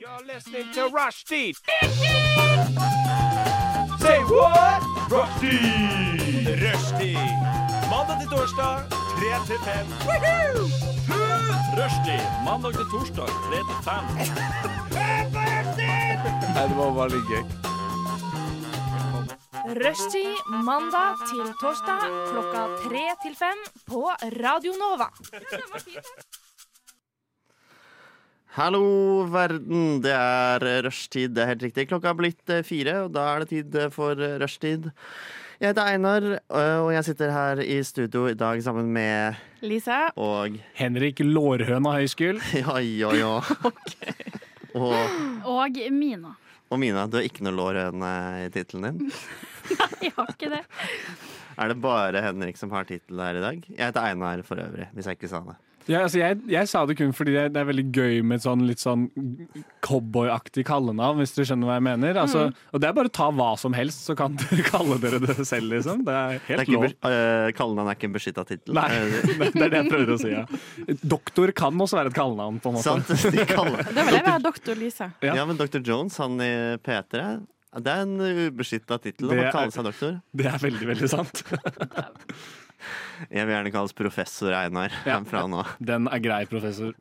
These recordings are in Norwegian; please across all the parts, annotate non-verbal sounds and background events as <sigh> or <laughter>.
You're listening to Rushdie. Say what? Rushdie. Rushdie. Mandag til torsdag, 3 til 5. Rushdie mandag til torsdag 3 til 5. <laughs> Nei, det var litt gøy. Rushtid mandag til torsdag klokka tre til fem på Radio Nova. Hallo, verden. Det er rushtid. Det er helt riktig. Klokka er blitt eh, fire, og da er det tid eh, for eh, rushtid. Jeg heter Einar, eh, og jeg sitter her i studio i dag sammen med Lisa. og Henrik Lårhøna-høyskull <laughs> Ja, ja, ja. Og, Og Mina. og Mina, du har ikke noe lårhøne i tittelen din. <laughs> Nei, Jeg har ikke det. Er det bare Henrik som har tittel her i dag? Jeg heter Einar for øvrig, hvis jeg ikke sa det. Ja, altså jeg, jeg sa det kun fordi det, det er veldig gøy med et sånn litt sånn cowboyaktig kallenavn, hvis du skjønner hva jeg mener. Altså, Og det er bare å ta hva som helst, så kan <laughs> dere kalle dere det selv, liksom. Det er helt lov. øh, kallenavn er ikke en beskytta tittel. Nei, <laughs> det er det jeg prøver å si, ja. Doktor kan også være et kallenavn, på en måte. Sant? De kaller Da vil jeg være doktor Lise. Ja. Ja, men Dr. Jones, han i P3, det er en ubeskytta tittel å kalle seg doktor. Det er veldig, veldig sant. <laughs> Jeg vil gjerne kalles professor Einar Ja. <laughs> fra nå. Den er grei, professor.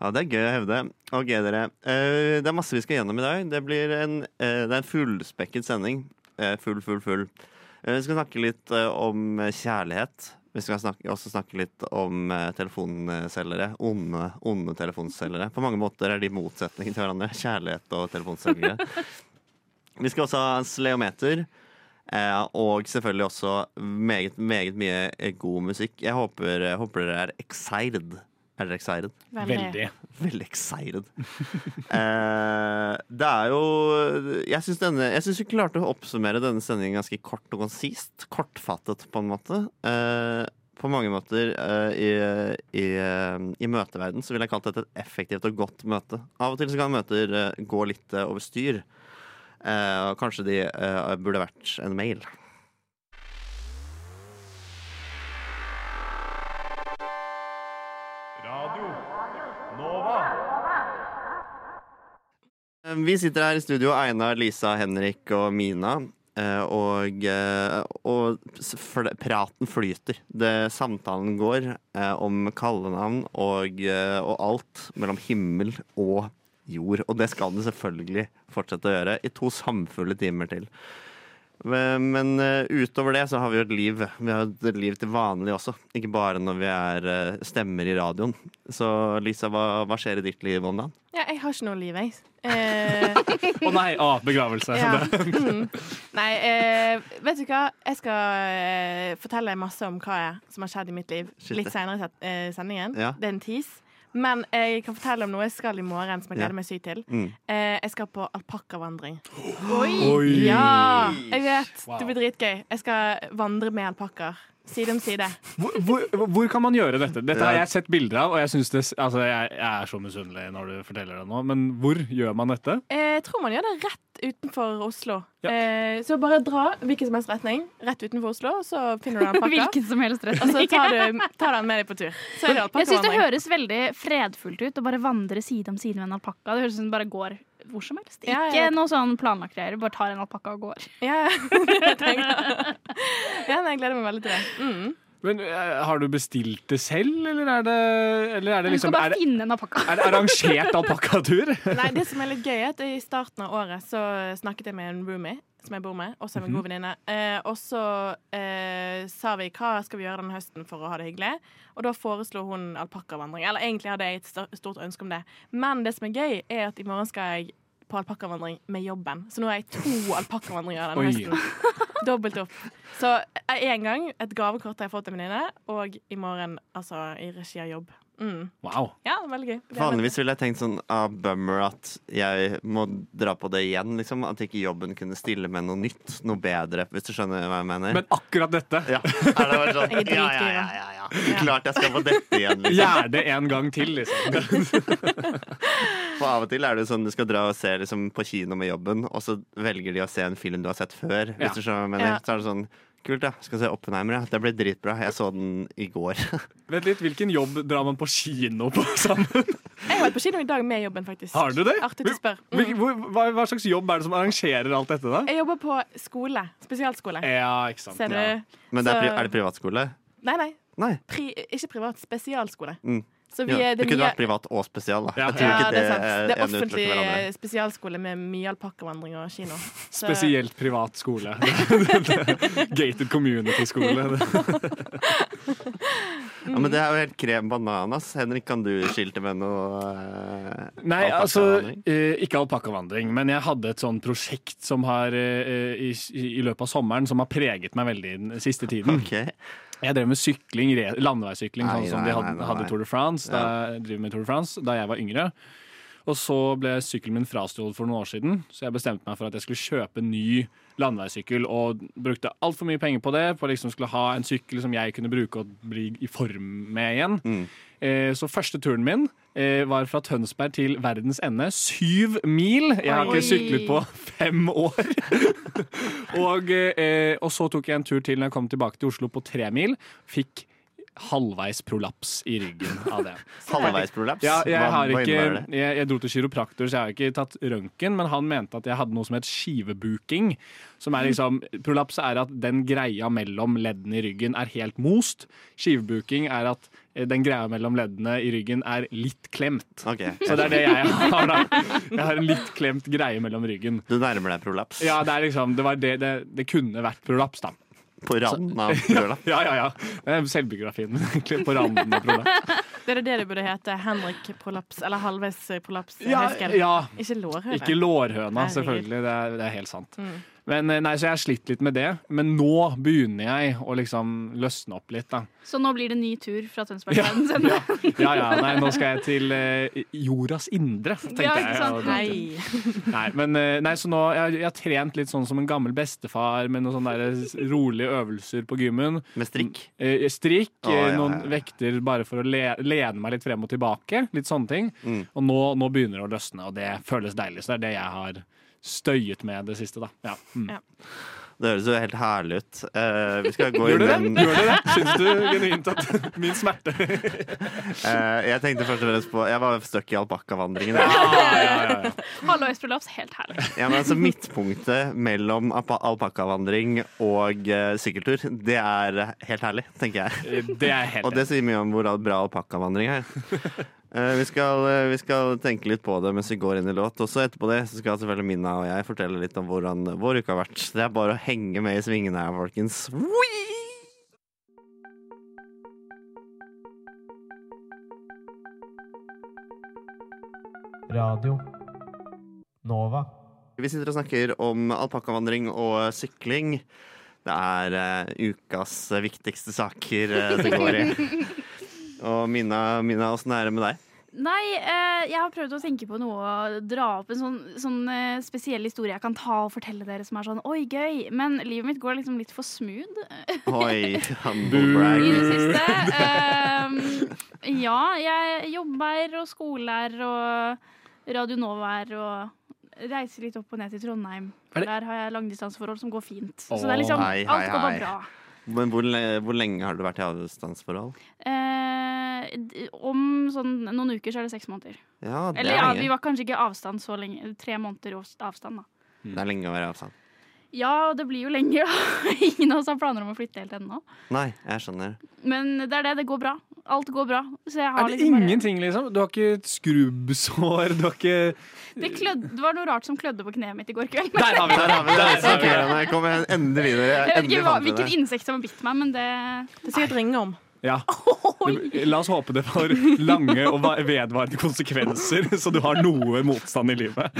Ja, Det er gøy å hevde. Ok, dere. Eh, Det er masse vi skal gjennom i dag. Det blir en, eh, det er en fullspekket sending. Eh, Full, full, full. Vi skal snakke litt om kjærlighet. Vi skal snakke, også snakke litt om telefonselgere. Onde, onde telefonselgere. På mange måter er de motsetninger til hverandre. Kjærlighet og telefonselgere. <laughs> Vi skal også ha sleometer. Eh, og selvfølgelig også meget, meget mye eh, god musikk. Jeg håper, jeg håper dere er excited. Er dere excited? Veldig. Veldig excited. <laughs> eh, det er jo Jeg syns, denne, jeg syns vi klarte å oppsummere denne sendingen ganske kort og konsist. Kortfattet, på en måte. Eh, på mange måter eh, i, i, eh, i møteverden så ville jeg kalt dette et effektivt og godt møte. Av og til så kan møter eh, gå litt eh, over styr. Eh, kanskje de eh, burde vært en mail. Radio Nova. Eh, Vi sitter her i studio, Einar, Lisa, Henrik og Mina. Og, og praten flyter. Det, samtalen går om kallenavn og, og alt mellom himmel og jord. Og det skal det selvfølgelig fortsette å gjøre i to samfulle timer til. Men men, eh, utover det så har vi jo et liv. Vi har et liv til vanlig også. Ikke bare når vi er eh, stemmer i radioen. Så Lisa, hva, hva skjer i ditt liv om dagen? Ja, jeg har ikke noe liv, jeg. Eh, <laughs> Å nei, Ah, begravelse. ja. <laughs> Mm. Nei, eh, vet du hva? Jeg skal eh, fortelle masse om hva jeg, som har skjedd i mitt liv Shit. litt senere i eh, sendingen. Ja. Det er en tease. Men jeg kan fortelle om noe jeg skal i morgen som jeg gleder meg sykt til. Mm. Eh, jeg skal på alpakkavandring. <gasps> Oi! Ja! Jeg vet. Wow. Det blir dritgøy. Jeg skal vandre med alpakkaer. Side om side. Hvor, hvor, hvor kan man gjøre dette? Dette har jeg sett bilder av, og jeg, det, altså, jeg, jeg er så misunnelig når du forteller det nå. Men hvor gjør man dette? Eh, Jeg tror man gjør det rett utenfor Oslo. Ja. Eh, så bare dra hvilken som helst retning rett utenfor Oslo, så finner du den pakka. <laughs> Hvilken som helst retning. Og så tar du <laughs> tar den med deg på tur. Så er det Jeg syns det høres veldig fredfullt ut å bare vandre side om side med en alpakka. Det høres ut som den bare går hvor som helst. Ja, Ikke ja. noe sånn planlagt greier. Bare tar en alpakka og går. Ja, <laughs> jeg. ja, nei, jeg gleder meg veldig til det. Mm. Men eh, Har du bestilt det selv, eller er det, eller er det Du liksom skal bare er det, finne en alpakka. er det arrangert alpakkatur? <laughs> Nei, det som er litt gøy, er at i starten av året så snakket jeg med en roomie som jeg bor med, også en god venninne. Eh, og så eh, sa vi hva skal vi gjøre denne høsten for å ha det hyggelig. Og da foreslo hun alpakkavandring. Eller egentlig hadde jeg et stort ønske om det. Men det som er gøy, er at i morgen skal jeg på alpakkavandring med jobben. Så nå har jeg to alpakkavandringer denne høsten. <laughs> Dobbelt opp. Så én gang et gavekort har jeg fått av en venninne, og i morgen altså i regi av jobb. Mm. Wow. Ja, veldig gøy. Vanligvis ville jeg tenkt sånn ah, bummer at jeg må dra på det igjen. Liksom. At ikke jobben kunne stille med noe nytt, noe bedre, hvis du skjønner hva jeg mener. Men akkurat dette ja. Er det bare sånn, ja, ja, ja, ja, ja. Klart jeg skal på dette igjen. Liksom. Gjerne det en gang til, liksom. <laughs> <laughs> For av og til er det sånn du skal dra og se liksom, på kino med jobben, og så velger de å se en film du har sett før. Ja. Hvis du skjønner hva jeg mener. Ja. Så er det sånn Kult, ja. Skal se Oppenheimer, ja. Det ble dritbra. Jeg så den i går. <laughs> Vent litt, Hvilken jobb drar man på kino på <laughs> sammen? Jeg har vært på kino i dag med jobben, faktisk. Har du det? Artig å spørre. Mm. hva, hva slags jobb er det som arrangerer alt dette, da? Jeg jobber på skole. Spesialskole. Ja, ikke sant. Ser du? Ja. Men det er, er det privatskole? Nei, nei. Nei. Pri, ikke privat. Spesialskole. Mm. Så vi Ja, er det det kunne mye... vært privat og spesial, da. Ja. Jeg tror ja, ikke det er sant. Det er offentlig spesialskole med mye alpakkavandring og kino. <laughs> Så- Spesielt privat skole. <laughs> Gated community-skole. <laughs> Ja, men det er jo helt krem bananas. Henrik, kan du skilte med noe uh, Nei, altså eh, ikke alpakkavandring, men jeg hadde et sånn prosjekt som har uh, i, i løpet av sommeren som har preget meg veldig den siste tiden. Ok. Jeg drev med sykling, landeveissykling, sånn som de hadde, hadde. Tour de France da, jeg driver med Tour de France da jeg var yngre. Og så ble sykkelen min frastjålet for noen år siden, så jeg bestemte meg for at jeg skulle kjøpe en ny landeveissykkel, og brukte altfor mye penger på det, på liksom skulle ha en sykkel som jeg kunne bruke og bli i form med igjen. Mm. Eh, så første turen min eh, var fra Tønsberg til verdens ende. Syv mil! Jeg har ikke syklet på fem år. <laughs> og, eh, og så tok jeg en tur til når jeg kom tilbake til Oslo på tre mil. Fikk halvveis prolaps i ryggen av det. <laughs> Halvveisprolaps? Ja, jeg, har ikke, jeg, jeg dro til kiropraktor, så jeg har ikke tatt røntgen, men han mente at jeg hadde noe som het skivebuking. Som er liksom, prolaps er at den greia mellom leddene i ryggen er helt most. Skivebuking er at den greia mellom leddene i ryggen er litt klemt. Okay. Så det er det jeg har. da. Jeg har en litt klemt greie mellom ryggen. Du nærmer deg prolaps? Ja, det er liksom, det, var det, det, det kunne vært prolaps, da. På randen av <laughs> prolaps? Ja, ja, ja. Det er selvbiografien min, egentlig. På randen av prolaps. <laughs> Det er det det burde hete. Henrik prolaps. Eller halvveis prolaps. Ja, ja. Ikke lårhøna. Ikke lårhøna, selvfølgelig. Det er, det er helt sant. Mm. Men eh, nei, Så jeg har slitt litt med det. Men nå begynner jeg å liksom løsne opp litt, da. Så nå blir det ny tur fra Tønsberg Ja, ja, ja, ja. Nei, nå skal jeg til eh, jordas indre, tenkte Ja, ikke sant? Og- Nei. Nei, men eh, nei, så nå, jeg, jeg har trent litt sånn som en gammel bestefar med noen sånne der rolige øvelser på gymmen. Med strikk? Eh, strikk, oh, ja, noen vekter bare for å le, lene meg litt frem og tilbake. Litt sånne ting. Mm. Og nå, nå begynner det å løsne, og det føles deilig. Så det er det jeg har støyet med det siste, da. Ja. Mm. Ja. Det høres jo helt herlig ut. Uh, vi skal gå Gjør det? en Gjør du det? Syns du genuint at <laughs> min smerte uh, Jeg tenkte først og fremst på Jeg var stuck i alpakkavandringen. ja, jeg. ja, ja. <laughs> Halvveis prolaps, helt herlig. Ja, men altså Midtpunktet mellom alpa- alpakkavandring og uh, sykkeltur, det er helt herlig, tenker jeg. Det er helt Og det sier mye om hvor bra alpakkavandring er. Eh, vi, skal, eh, vi skal tenke litt på det mens vi går inn i låt. Også etterpå det så skal selvfølgelig Minna og jeg fortelle litt om hvordan vår uke har vært. Det er bare å henge med i svingene her, folkens. Whee! Radio Nova. Vi sitter og snakker om alpakkavandring og sykling. Det er uh, ukas viktigste saker uh, det går i. <laughs> Og Mina, Mina åssen er det med deg? Nei, eh, jeg har prøvd å tenke på noe å dra opp en sånn, sånn eh, spesiell historie jeg kan ta og fortelle dere som er sånn oi, gøy. Men livet mitt går liksom litt for smooth Oi, <laughs> humblebrag. i det siste. Eh, ja, jeg jobber og skoler og Radio Nova er og reiser litt opp og ned til Trondheim. Er Der har jeg langdistanseforhold som går fint. Så det er liksom, alt går bare bra. Men hvor, hvor lenge har du vært i avstandsforhold? Eh, om sånn noen uker så er det seks måneder. Ja, det Eller er ja, vi var kanskje ikke avstand så lenge. Tre måneder avs- avstand, da. Det er lenge å være i avstand. Ja, og det blir jo lenge. <laughs> Ingen av oss har planer om å flytte helt ennå. Nei, jeg skjønner. Men det er det. Det går bra. Alt går bra. Så jeg har Er det liksom bare- ingenting, liksom? Du har ikke skrubbsår, du har ikke det, klød... det var noe rart som klødde på kneet mitt i går kveld. Der har vi det! Der har vi det! <laughs> Der okay. Kom igjen, endelig videre. Jeg vet ikke hva, hvilket insekt som har bitt meg, men det Det er sikkert om. Ja. <laughs> La oss håpe det får lange og vedvarende konsekvenser, så du har noe motstand i livet.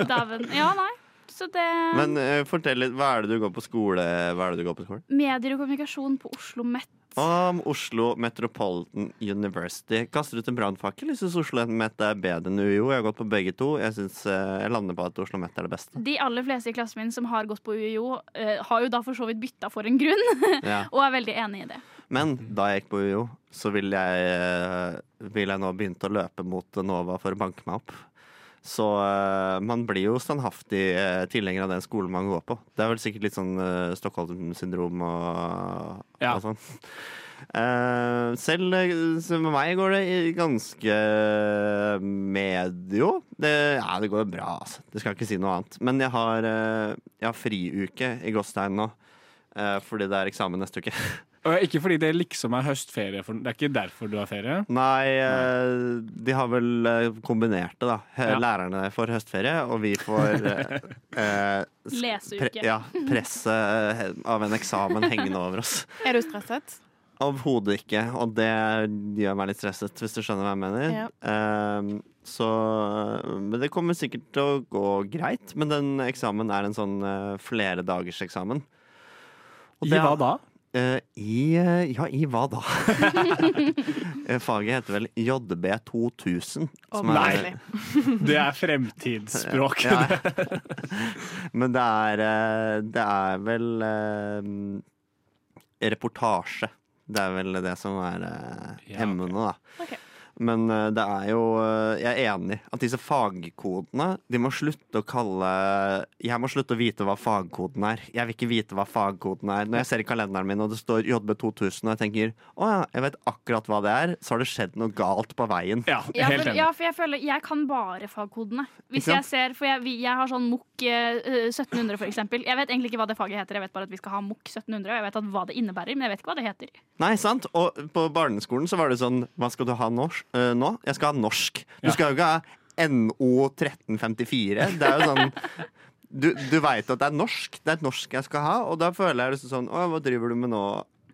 Daven. Ja, nei. Så det Men uh, fortell litt, hva er det du går på skole Hva er det du går på skole? Medier og kommunikasjon på Oslo Met. Om Oslo Metropolitan University. Kaster ut en brannfakkel? Jeg syns Oslo Met er bedre enn UiO. Jeg har gått på begge to. Jeg, synes, eh, jeg lander på at Oslo Met er det beste. De aller fleste i klassen min som har gått på UiO, eh, har jo da for så vidt bytta for en grunn, <laughs> Ja. og er veldig enig i det. Men da jeg gikk på UiO, så ville jeg, eh, ville jeg nå begynt å løpe mot Nova for å banke meg opp. Så uh, man blir jo standhaftig uh, tilhenger av den skolen man går på. Det er vel sikkert litt sånn uh, Stockholm-syndrom og, Ja. og sånn. Selv med meg går det ganske medio. Det, ja, det går bra, altså. Det skal ikke si noe annet. Men jeg har, jeg har friuke i Gåstein nå. fordi det er eksamen neste uke. <laughs> Og ikke fordi det liksom er høstferie. For, det er ikke derfor du har ferie. Nei, eh, de har vel eh, kombinert det, da. Ja. Lærerne får høstferie, og vi får <laughs> eh, eh, Leseuke. Pre, ja, presset av en eksamen hengende over oss. <laughs> Er du stresset? Overhodet ikke, og det gjør meg litt stresset, hvis du skjønner hva jeg mener. Ja. Eh, så Men det kommer sikkert til å gå greit. Men den eksamen er en sånn flere dagers eksamen. Og I hva da? Eh, I eh, Ja, i hva da? <laughs> Eh, Faget heter vel JB 2000. Oh, som er- deilig. Det er fremtidsspråk. <laughs> Ja. Men det er Det er vel eh, reportasje. Det er vel det som er eh, Ja, emnet, da. Ok. Men eh, det er jo eh, Jeg er enig at disse fagkodene De må slutte å kalle Jeg må slutte å vite hva fagkoden er. Jeg vil ikke vite hva fagkoden er. Når jeg ser i kalenderen min og det står JB2000 og jeg tenker å ja, jeg vet akkurat hva det er, så har det skjedd noe galt på veien. Ja, helt enig. ja, for jeg føler Jeg kan bare fagkodene. Hvis jeg ser For jeg, jeg har sånn MOK eh, 1700, for eksempel. Jeg vet egentlig ikke hva det faget heter. Jeg vet bare at vi skal ha MOK 1700, og jeg vet at hva det innebærer, men jeg vet ikke hva det heter. Nei, sant? Og på barneskolen så var det sånn Hva skal du ha norsk, uh, nå? Jeg skal ha norsk. Du skal jo ikke ha NO 1354. Det er jo sånn Du, du veit at det er norsk. Det er norsk jeg skal ha, og da føler jeg liksom sånn Å, hva driver du med nå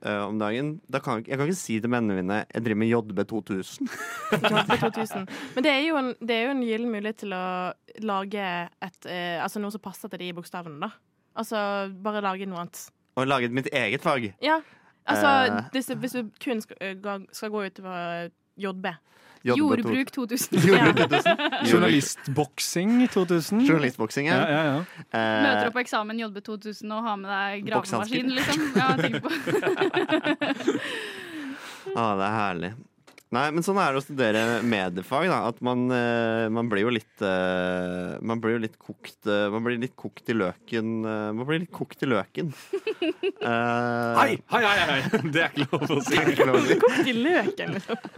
eh, om dagen? Da kan, jeg- jeg kan ikke si til vennene mine jeg driver med JB 2000. JB 2000. Men det er jo en, det er jo en gyllen mulighet til å lage et, uh, altså noe som passer til de bokstavene, da. Altså bare lage noe annet. Og lage mitt eget fag. Ja. Altså, uh, hvis, du, kun skal, skal gå utover JB. Jordbruk 2000. 2000. <laughs> Journalistboksing 2000. Journalistboksing, Ja, ja. ja, ja. Eh, Møter opp på eksamen JB 2000 og har med deg gravemaskin, liksom. Ja, tenk på. <laughs> <laughs> ah, det er herlig. Nei, men sånn er det å studere mediefag, da. At man, eh, man blir jo litt eh, Man blir jo litt kokt eh, Man blir litt kokt i løken. man blir litt kokt i løken. <laughs> Eh, Hei, hei, hei, hei! Det er ikke lov å si. det er ikke lov å si. Kokt i løken, liksom.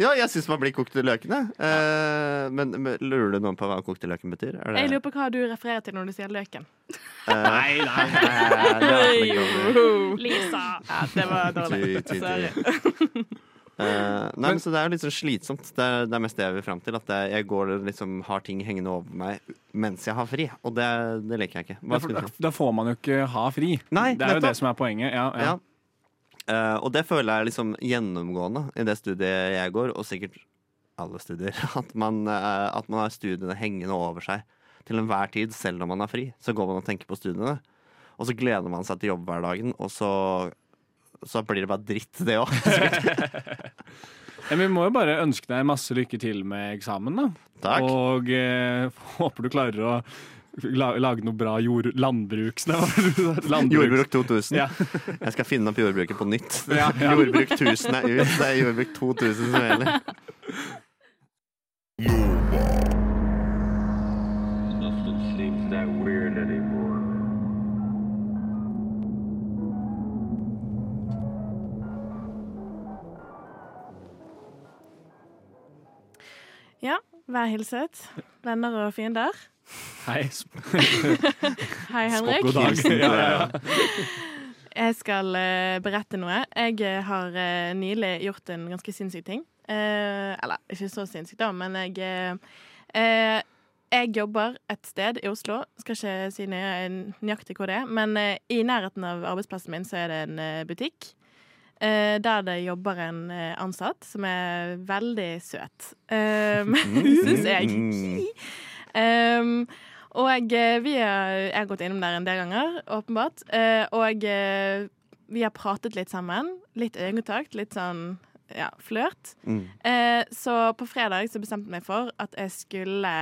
Ja, jeg syns man blir kokt i løken, jeg. Eh, men, men lurer du noen på hva kokt i løken betyr? Er det, Jeg lurer på hva du refererer til når du sier løken. eh, <laughs> Nei, nei. nei, nei. Lisa. Ja, det var dårlig. Sorry. <laughs> Eh, nei, men så Det er jo litt sånn slitsomt. Det er, det er mest det jeg vil fram til. At jeg, jeg går liksom har ting hengende over meg mens jeg har fri. Og det, det liker jeg ikke. Da, skulle du si? da får man jo ikke ha fri. Nei, det er jo det som er poenget. Ja, ja. Ja. Eh, og det føler jeg er liksom gjennomgående i det studiet jeg går, og sikkert alle studier. <laughs> At man, uh, at man har studiene hengende over seg til enhver tid, selv når man har fri. Så går man og tenker på studiene. Og så gleder man seg til jobbhverdagen, og så, så blir det bare dritt, det òg. <laughs> Men vi må jo bare ønske deg masse lykke til med eksamen, da. Takk. Og eh, <laughs> håper du klarer å la, lage noe bra jord, landbruks... <laughs> Landbruks- Jordbruk 2000. Ja. Jeg skal finne opp jordbruket på nytt. Ja, ja. Jordbruk 1000 er ut, det er jordbruk 2000 som gjelder. Nothing seems that weird anymore. Ja, vær hilset. Venner og fiender. Hei. <laughs> Hei, Henrik. God dag. Ja, ja, ja. <laughs> Jeg skal uh, berette noe. Jeg eh, har uh, nylig gjort en ganske sinnssyk ting. Uh, eller ikke så sinnssykt, da, men jeg Jeg jobber et sted i Oslo. Skal ikke si nøyaktig hvor det er, men i nærheten av arbeidsplassen min så er det en butikk. Eh, der det jobber en eh, ansatt som er veldig søt. <laughs> <laughs> Um, Syns jeg. Um, og eh, vi har, jeg har gått innom der en del ganger, åpenbart. Eh, og eh, vi har pratet litt sammen. Litt øyekontakt, litt sånn ja, flørt. Mm. Eh, så på fredag så bestemte jeg meg for at jeg skulle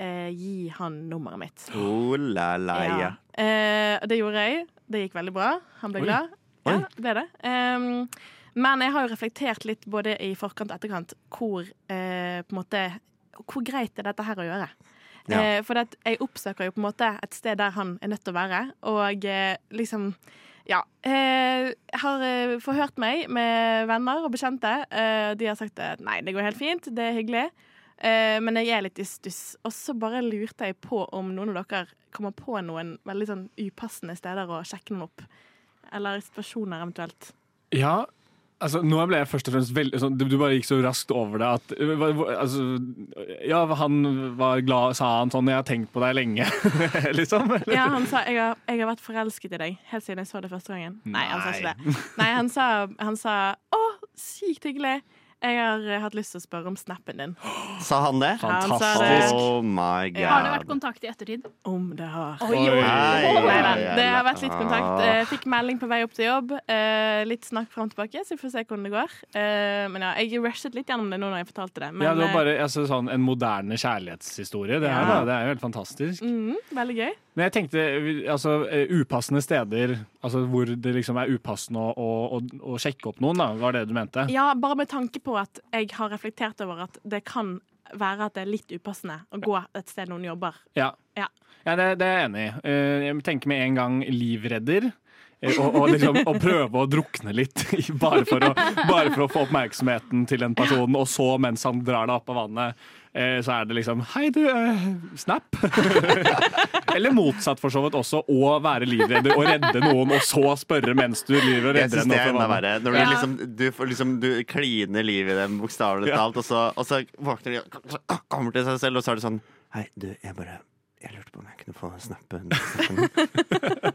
eh, gi han nummeret mitt. Oh la la, ja. Eh, og det gjorde jeg. Det gikk veldig bra. Han ble Oi. glad. Ja, det er det. Um, men jeg har jo reflektert litt både i forkant og etterkant hvor eh, måte hvor greit er dette her å gjøre? Ja. Eh, for at jeg oppsøker jo på en måte et sted der han er nødt til å være, og eh, liksom ja. Eh, jeg har eh, forhørt meg med venner og bekjente. Eh, de har sagt at nei, det går helt fint, det er hyggelig. Eh, men jeg er litt i stuss. Og så bare lurte jeg på om noen av dere kommer på noen veldig sånn upassende steder å sjekke noen opp. Eller situasjoner eventuelt. Ja, altså nå ble jeg først og fremst veldig sånn, du, bare gikk så raskt over det at altså, Ja, han var glad, sa han sånn 'Jeg har tenkt på deg lenge', <laughs> liksom? eller? Ja, han sa jeg har, 'jeg har vært forelsket i deg' helt siden jeg så det første gangen. Nei, han sa ikke det. Nei, han sa, han sa 'Å, sykt hyggelig'. Jeg har eh, hatt lyst til å spørre om snappen din. <gasps> Sa han det? Han sa Fantastisk. det. Oh my god. Har det vært kontakt i ettertid? Om det har. Oi, oi, oi. Det har vært litt Ah. kontakt. Eh, Fikk melding på vei opp til jobb. Eh, litt snakk fram og tilbake, så vi får se hvordan det går. Eh, Men ja, jeg rushet litt gjennom det nå når jeg fortalte det. Men, ja, det var bare altså, sånn, en moderne kjærlighetshistorie. Det er, Ja. det er jo helt fantastisk. mm, veldig gøy. Men jeg tenkte altså, upassende steder, altså hvor det liksom er upassende å, å, å, å sjekke opp noen, da, var det du mente? Ja, bare med tanke på at jeg har reflektert over at det kan være at det er litt upassende å gå et sted noen jobber. Ja, Ja. Ja, det, det er jeg enig i. Eh, Jeg tenker med en gang livredder. eh, Og, og liksom å prøve å drukne litt, <laughs> bare for, å, bare for å få oppmerksomheten til en person, og så, mens han drar deg opp av vannet, eh, så er det liksom Hei, du, eh, snap! <laughs> Eller motsatt, for så vidt også. Å være livredder og redde noen, og så spørre mens du lyver og Jeg redder syns det er enda verre. Når du Ja. liksom Du, liksom, du kliner livet i dem, bokstavelig Ja. talt, og så, og så våkner de og kommer til seg selv, og så er det sånn Hei, du, jeg bare Jeg lurte på om jeg kunne få snappen. den. <laughs>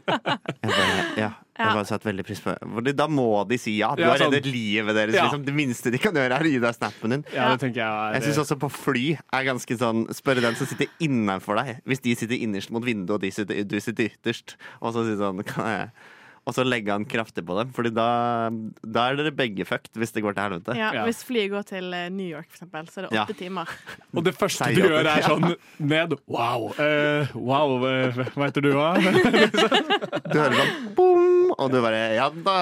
Jeg bare, ja. Jeg bare satt veldig pris på det. Fordi Da må de si ja. Du Ja, har sånn. reddet livet deres. Ja. Liksom. Det minste de kan gjøre, er å gi deg snappen din. Ja, det tenker jeg er Jeg syns også på fly er ganske sånn Spørre den som sitter innenfor deg. Hvis de sitter innerst mot vinduet, og de sitter, du sitter ytterst, og så si sånn kan jeg og så legge han kraftig på dem, Fordi da, da er dere begge fucked hvis det går til helvete. Ja, Ja. Hvis flyet går til eh, New York, for eksempel, så er det Ja. åtte timer. <laughs> Og det første du gjør, er sånn ned. Wow. Uh, wow, uh, hva heter du, da? <laughs> <laughs> Du hører sånn boom, og du bare Ja da,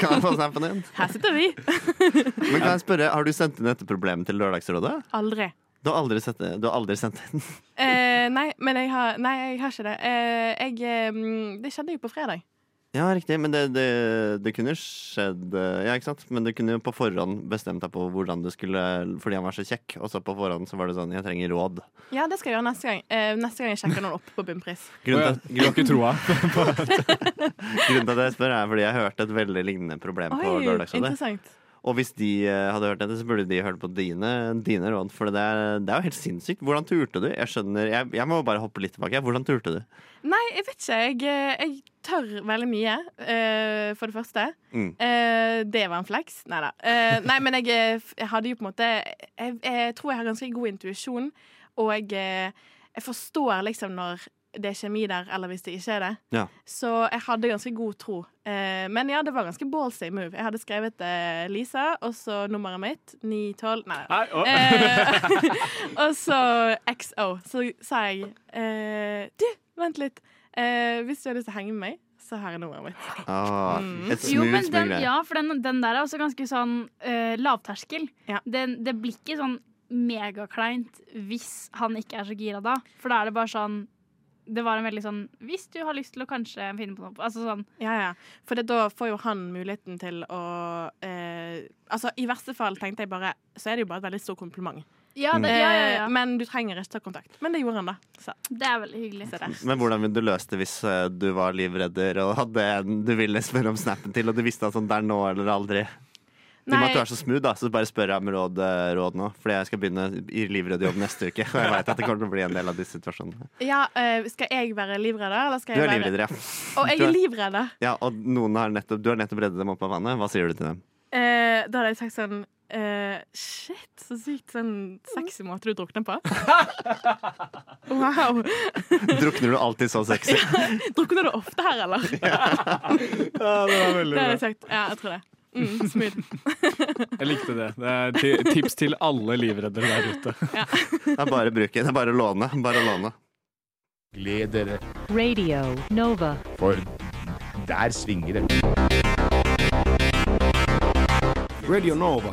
kan jeg få snappen din? Her sitter vi. Men kan jeg spørre, har du sendt inn dette problemet til Lørdagsrådet? Aldri. Du har aldri, sett det, du har aldri sendt den? Eh, nei, men jeg har, nei, jeg har ikke det. Eh, jeg, eh, det skjedde jo på fredag. Ja, riktig, men det, det, det kunne skjedd Ja, ikke sant? Men du kunne jo på forhånd bestemt deg på hvordan du skulle Fordi han var så kjekk, og så på forhånd så var det sånn Jeg trenger råd. Ja, det skal jeg gjøre neste gang. Eh, neste gang jeg sjekker noen opp på bunnpris. <laughs> Grunnen til, Du har ikke troa? grunnen til at jeg spør, er fordi jeg hørte et veldig lignende problem på Oi, Lørdagsrådet. Og hvis de eh, hadde hørt dette, så burde de hørt på dine, dine råd. For det er, det er jo helt sinnssykt. Hvordan turte du? Jeg skjønner, jeg, jeg må bare hoppe litt tilbake. Hvordan turte du? Nei, jeg vet ikke. Jeg, eh, jeg tør veldig mye, uh, for det første. Mm. Uh, det var en flex. Nei da. Uh, nei, men jeg, jeg hadde jo på en måte Jeg, jeg tror jeg har ganske god intuisjon, og jeg, jeg forstår liksom når det er kjemi der, eller hvis det ikke er det. Ja. Så jeg hadde ganske god tro. Eh, men ja, det var ganske ballsy move. Jeg hadde skrevet eh, Lisa, og så nummeret mitt. 912 Nei. Nei, å. Eh, <laughs> og så XO. Så sa jeg eh, Du, vent litt. Eh, hvis du har lyst til å henge med meg, så her er nummeret mitt. Ah, Mm. et Jo, smooth, men smooth den, ja, for den, den der er også ganske sånn uh, lavterskel. Ja. Den, det blir ikke sånn megakleint hvis han ikke er så gira da. For da er det bare sånn Det var en veldig sånn Hvis du har lyst til å kanskje finne på noe Altså sånn Ja, ja. For det, da får jo han muligheten til å eh, Altså, i verste fall tenkte jeg bare Så er det jo bare et veldig stort kompliment. Ja, det, ja, ja, ja. Eh, Men du trenger ikke ta kontakt. Men det gjorde han, da. Så, det er veldig hyggelig. Men hvordan ville du løst det hvis eh, du var livredder og hadde en du ville spørre om snappen til, og du visste at sånn, det er nå eller aldri? I og med at du er så smooth, da, så bare spør jeg om råd, eh, råd nå. Fordi jeg skal begynne i livredderjobb neste uke. <laughs> Og jeg vet at det kommer til å bli en del av disse situasjonene. Ja, øh, skal jeg være livredder, eller skal Du er være livredder, ja. Og jeg er er- livredder. ja og noen har nettopp, du har nettopp reddet dem opp av vannet. Hva sier du til dem? Eh, da hadde jeg sagt sånn eh, Shit, så sykt sånn sexy måte du drukner på. <laughs> Wow. Drukner du alltid så sexy? <laughs> Drukner du ofte her, eller? Ja, det var veldig bra. Det hadde jeg sagt. Ja, jeg tror det. Mm, <laughs> smil. Jeg likte det. Det er ti- tips til alle livreddere der ute. <laughs> Det er bare å bruke. Det er bare å låne. Bare å låne. Gled dere, Radio Nova. for der svinger det. Radio Nova.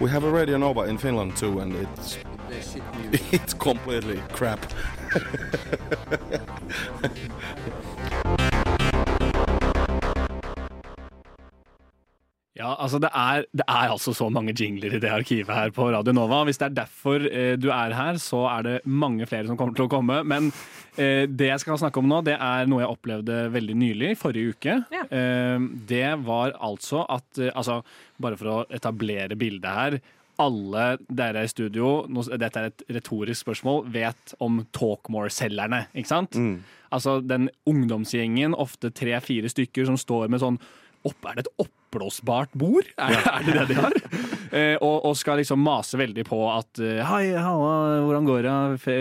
We have a Radio Nova in Finland too, and it's It's completely crap. <laughs> Ja, altså det er, det er altså så mange jingler i det arkivet her på Radio Nova. Hvis det er derfor eh, du er her, så er det mange flere som kommer til å komme. Men eh, det jeg skal snakke om nå, det er noe jeg opplevde veldig nylig, forrige uke. Ja. Eh, det var altså at eh, Altså, bare for å etablere bildet her. Alle dere i studio, nå, dette er et retorisk spørsmål, vet om Talkmore-selgerne, ikke sant? Altså den ungdomsgjengen, ofte tre-fire stykker, som står med sånn opp, Er det et oppblåsbart bord? Er, er det det de har? <laughs> Eh, og, og skal liksom mase veldig på at eh, Hei, halla, hvordan går det?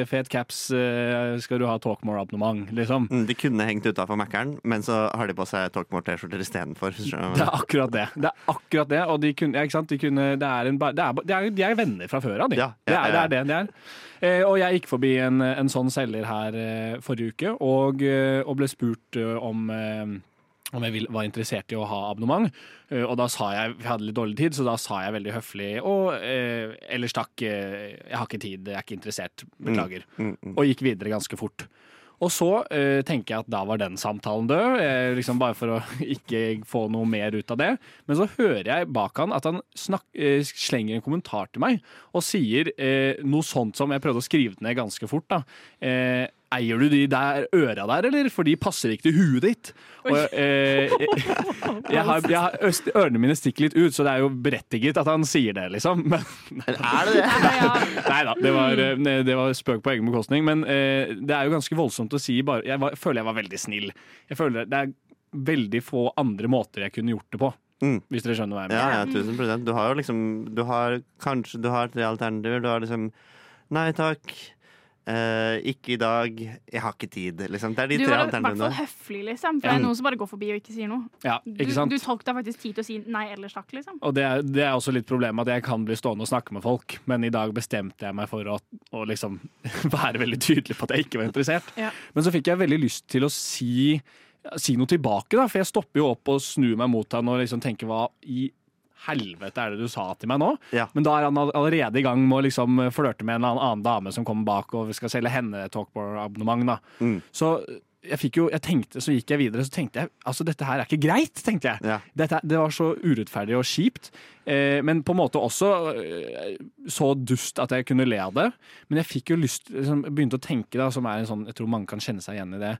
Fet caps, eh, skal du ha Talkmore-abonnement? Liksom. Mm, De kunne hengt utafor Mækkern, men så har de på seg Talkmore-T-skjorter istedenfor. Det er akkurat det. Det er akkurat det, og de kunne, ja, ikke sant? De, kunne, det er en, det er, de, er, de er venner fra før av, de. Ja, ja, det, er, det er det de er. Eh, og jeg gikk forbi en, en sånn selger her eh, forrige uke, og, eh, og ble spurt om eh, om jeg var interessert i å ha abonnement. Eh, og da sa jeg Vi hadde litt dårlig tid, så da sa jeg veldig høflig og eh, ellers takk, eh, jeg har ikke tid, jeg er ikke interessert, beklager. Mm, mm. Og gikk videre ganske fort. Og så eh, tenker jeg at da var den samtalen død, eh, liksom bare for å <laughs> ikke få noe mer ut av det. Men så hører jeg bak han at han snak, eh, slenger en kommentar til meg og sier noe sånt som Jeg prøvde å skrive det ned ganske fort. da. Eh, Eier du de der øra der, eller? For de passer ikke til huet ditt. Og, eh, jeg har, jeg har, øst- ørene mine stikker litt ut, så det er jo berettiget at han sier det, liksom. Men, Er det det? Nei da, det var, eh, det var spøk på egen bekostning. Men eh, det er jo ganske voldsomt å si bare Jeg var, føler jeg var veldig snill. Jeg føler Det er veldig få andre måter jeg kunne gjort det på. Mm. Hvis dere skjønner hva jeg Ja, mener. ja, tusen prosent. Du har jo liksom Du har kanskje Du har tre alternativer. Du har liksom Nei takk. Eh, ikke i dag. Jeg har ikke tid. Liksom. Det er de Du tre var i hvert fall høflig, liksom. For det er noen som bare går forbi og ikke sier noe. Ja, ikke sant? du tok deg faktisk tid til å si nei eller takk, liksom. Og det er, det er også litt problemet at jeg kan bli stående og snakke med folk, men i dag bestemte jeg meg for å, å liksom <laughs> være veldig tydelig på at jeg ikke var interessert. Ja. Men så fikk jeg veldig lyst til å si, si noe tilbake, da, for jeg stopper jo opp og snur meg mot han og liksom tenker hva i helvete er det du sa til meg nå? Ja. Men da er han allerede i gang med å liksom flørte med en annen dame som kommer bak og skal selge henne et Talkbar-abonnement. Mm. Så jeg fikk jo, jeg tenkte, så gikk jeg videre, så tenkte jeg altså dette her er ikke greit, tenkte jeg. Ja. Dette, det var så urettferdig og kjipt, eh, men på en måte også eh, så dust at jeg kunne le av det. Men jeg fikk jo lyst, liksom, begynte å tenke, da, som er en sånn, jeg tror mange kan kjenne seg igjen i det,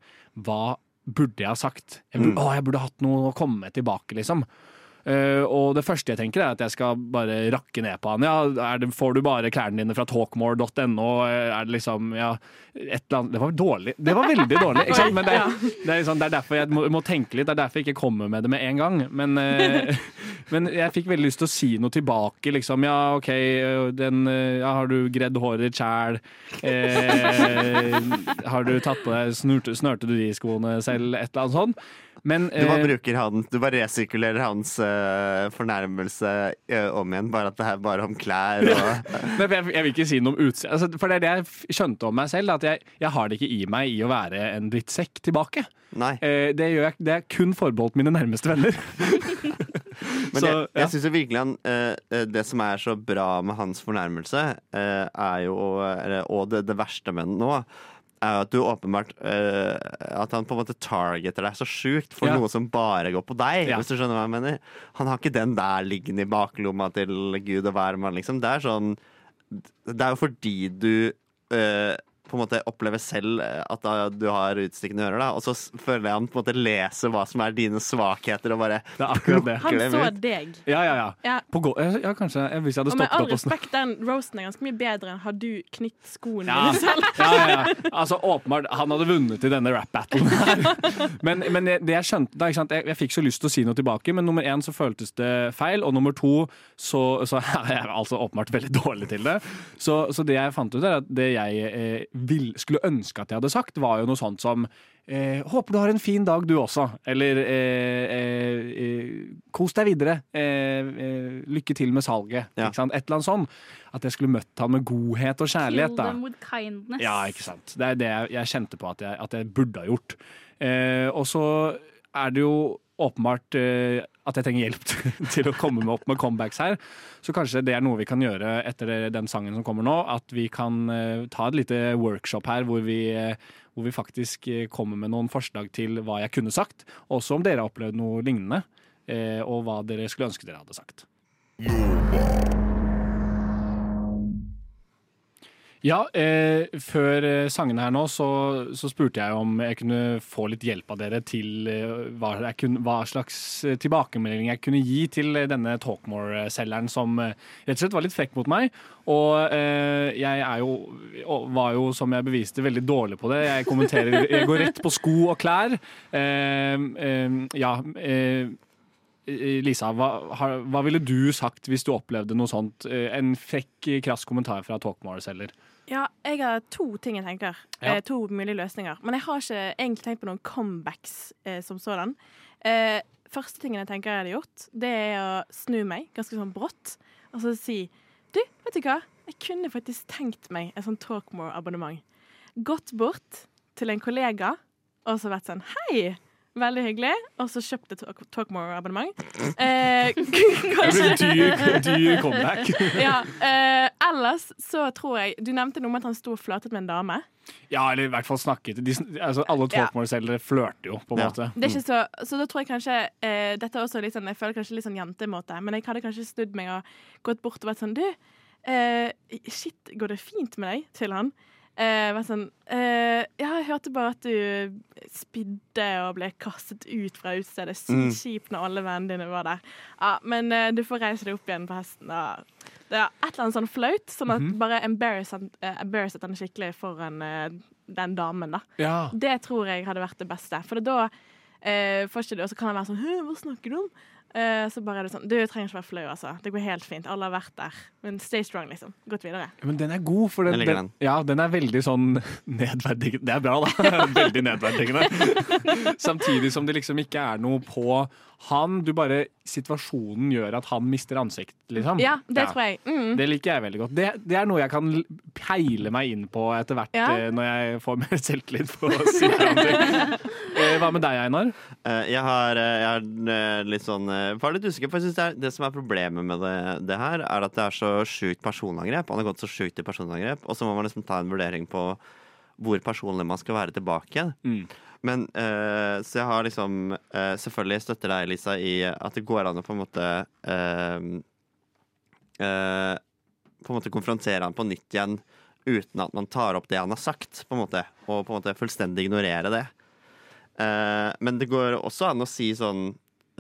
hva burde jeg ha sagt? Jeg burde, Mm. å, jeg burde hatt noe å komme tilbake, liksom. Eh, og det første jeg tenker er at jeg skal bare rakke ned på han. Ja, er det, får du bare klærne dine fra talkmore.no? Er det liksom ja, et eller annet Det var dårlig. Det var veldig dårlig, ikke sant? Men det, <laughs> det, er liksom, det er derfor jeg må, må tenke litt. Det er derfor jeg ikke kommer med det med en gang. Men, eh, <laughs> men jeg fikk veldig lyst til å si noe tilbake. Liksom, ja, OK, den, eh, ja, har du gredd håret sjæl? Eh, har du tatt på deg snurte, Snørte du de skoene selv? Et eller annet sånt. Men, Du bare eh, bruker han Du bare resirkulerer hans uh, fornærmelse uh, om igjen. Bare at det er bare om klær og <laughs> Men jeg, jeg vil ikke si noe om utseende. Altså, for det er det jeg skjønte om meg selv, at jeg, jeg har det ikke i meg i å være en drittsekk tilbake. Nei. Uh, det, jeg, det er kun forbeholdt mine nærmeste venner. <laughs> Men Så, jeg, jeg syns virkelig han eh, Det som er så bra med hans fornærmelse, uh, er jo eller, Og det, det verste med den nå, er at du åpenbart uh, At han på en måte targeter deg så sjukt for Ja. noe som bare går på deg, Ja. hvis du skjønner hva jeg mener. Han har ikke den der liggende i baklomma til gud og hvermann, liksom. Det er sånn Det er jo fordi du eh, på en måte opplever selv eh, at da, du har utstikkende ører, da. Og så føler jeg han på en måte leser hva som er dine svakheter, og bare Det er akkurat det. Han så deg. Ja, ja, ja. Ja. På gå ja, kanskje. Jeg, hvis jeg hadde med stoppet all opp og snakket respekt, den roasten er ganske mye bedre enn har du knytt skoene Ja. dine selv. ja, ja, ja. Altså, åpenbart, han hadde vunnet i denne rap-battlen her. <laughs> Men, men det jeg skjønte da, ikke sant? Jeg, jeg fikk så lyst til å si noe tilbake, men nummer én så føltes det feil, og nummer to så, så <laughs> er jeg altså åpenbart veldig dårlig til det. Så, så det jeg fant ut, er at det jeg eh, vil, skulle ønske at jeg hadde sagt, var jo noe sånt som Eh, håper du har en fin dag, du også. Eller eh, eh, eh, kos deg videre. Eh, eh, lykke til med salget. Ja. Ikke sant? Et eller annet sånt. At jeg skulle møtt han med godhet og kjærlighet. Kill da. them with kindness. Ja, ikke sant. Det er det jeg, jeg kjente på at jeg, at jeg burde ha gjort. Eh, og så er det jo åpenbart eh, at jeg trenger hjelp <laughs> til å komme meg opp med comebacks her. Så kanskje det er noe vi kan gjøre etter den sangen som kommer nå. At vi kan eh, ta et lite workshop her hvor vi, eh, hvor vi faktisk kommer med noen forslag til hva jeg kunne sagt. Også om dere har opplevd noe lignende, og hva dere skulle ønske dere hadde sagt. Ja, eh, før eh, sangene her nå, så, så spurte jeg om jeg kunne få litt hjelp av dere til eh, hva, kunne, hva slags eh, tilbakemelding jeg kunne gi til denne Talkmore-selgeren som eh, rett og slett var litt frekk mot meg. Og eh, jeg er jo, var jo, som jeg beviste, veldig dårlig på det. Jeg kommenterer Jeg går rett på sko og klær. Ja. Eh, Lisa, hva, har, hva ville du sagt hvis du opplevde noe sånt? Eh, En frekk, krass kommentar fra Talkmore-selger. Ja, jeg har to ting jeg tenker. Ja. Eh, to mulige løsninger. Men jeg har ikke egentlig tenkt på noen comebacks eh, som sådan. Eh, første tingen jeg tenker jeg hadde gjort, det er å snu meg ganske sånn brått og så si Du, vet du hva? Jeg kunne faktisk tenkt meg et sånn Talkmore-abonnement. Gått bort til en kollega og så vært sånn Hei! Veldig hyggelig. Og så kjøpte et Talk- Talkmore-abonnement. <laughs> Eh, <laughs> kanskje Det blir dyr, dyr comeback. <laughs> ja, eh, ellers så tror jeg Du nevnte noe om at han sto og flørtet med en dame. Ja, eller i hvert fall snakket. De, altså, alle Ja. Talkmore-selgere flørter jo, på en Ja. måte. Det er ikke så, så da tror jeg kanskje eh, Dette er også litt sånn Jeg føler kanskje litt sånn jentemåte, men jeg hadde kanskje snudd meg og gått bort og vært sånn Du, eh, shit, går det fint med deg? Til han. Eh, vært sånn eh, Ja, jeg hørte bare at du spidde og ble kastet ut fra utstedet. Mm. Sykt kjipt når alle vennene dine var der. Ja, men eh, du får reise deg opp igjen på hesten. Da. Det er et eller annet sånn flaut, sånn at bare embarrasset bare embarrasset han skikkelig foran eh, den damen, da. Ja. Det tror jeg hadde vært det beste. For da eh, får ikke du, og så kan han være sånn Hva snakker du om? Eh, så bare er det sånn Du trenger ikke være flau, altså. Det går helt fint. Alle har vært der. Men stay strong, liksom. Gått videre. Men den er god, for den, den, den, ja, den er veldig sånn <laughs> nedverdigende. Det er bra, da. <laughs> veldig nedverdigende. <laughs> Samtidig som det liksom ikke er noe på han. Du bare Situasjonen gjør at han mister ansikt, liksom. Ja, det tror jeg. Mm. Det liker jeg veldig godt. Det, det er noe jeg kan peile meg inn på etter hvert, Ja. eh, når jeg får mer selvtillit på å si noe. Hva med deg, Einar? Eh, Jeg har, eh, jeg har eh, litt sånn eh, Var litt usikker, for jeg synes det, er, det som er problemet med det, det her, er at det er så sjukt personangrep. Han har gått så sjukt i personangrep, og så må man liksom ta en vurdering på hvor personlig man skal være tilbake. Mm. Men uh, Så jeg har liksom uh, Selvfølgelig støtter deg, Lisa, i at det går an å på en måte uh, eh, På en måte konfrontere han på nytt igjen uten at man tar opp det han har sagt, på en måte, og på en måte fullstendig ignorere det. Eh, men det går også an å si sånn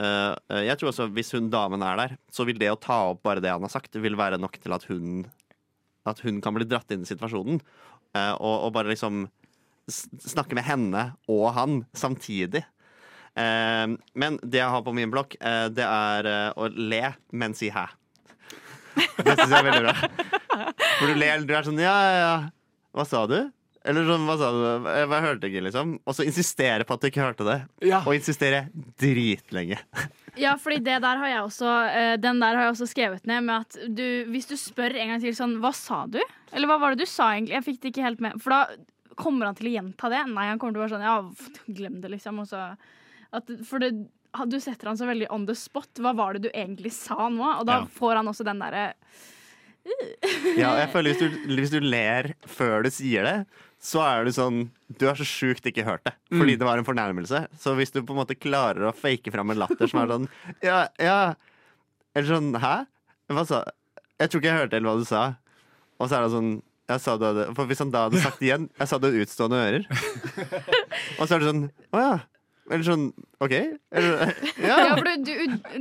eh, Jeg tror også hvis hun damen er der, så vil det å ta opp bare det han har sagt, vil være nok til at hun At hun kan bli dratt inn i situasjonen. eh, og, og bare liksom snakke med henne og han samtidig. Eh, men det jeg har på min blokk, eh, det er eh, å le, men si hæ. Det syns jeg er veldig bra. For du ler, du er sånn ja, ja, ja. Hva sa du? Eller sånn, hva sa du? Jeg bare hørte ikke, liksom. Og så insistere på at du ikke hørte det. Ja. Og insistere dritlenge. <laughs> Ja, fordi det der har jeg også eh, Den der har jeg også skrevet ned med at du, hvis du spør en gang til sånn Hva sa du? Eller hva var det du sa egentlig? Jeg fikk det ikke helt med. For da kommer han til å gjenta det. Nei, han kommer til å være sånn Ja, glem det, liksom. Og så at, for det, du setter han så veldig on the spot. Hva var det du egentlig sa nå? Og da Ja. får han også den derre Ja, jeg <laughs> føler hvis du, hvis du ler før du sier det, så er du sånn Du har så sjukt ikke hørt det, fordi det var en fornærmelse. Så hvis du på en måte klarer å fake fram en latter som er sånn <laughs> Ja, ja Eller sånn Hæ? Hva sa Jeg tror ikke jeg hørte helt hva du sa. Og så er det sånn jeg sa du hadde, For hvis han da hadde sagt det igjen Jeg sa du hadde utstående ører. <laughs> Og så er det sånn Å ja. Eller sånn OK? Eller, <laughs> Ja, ja. for du,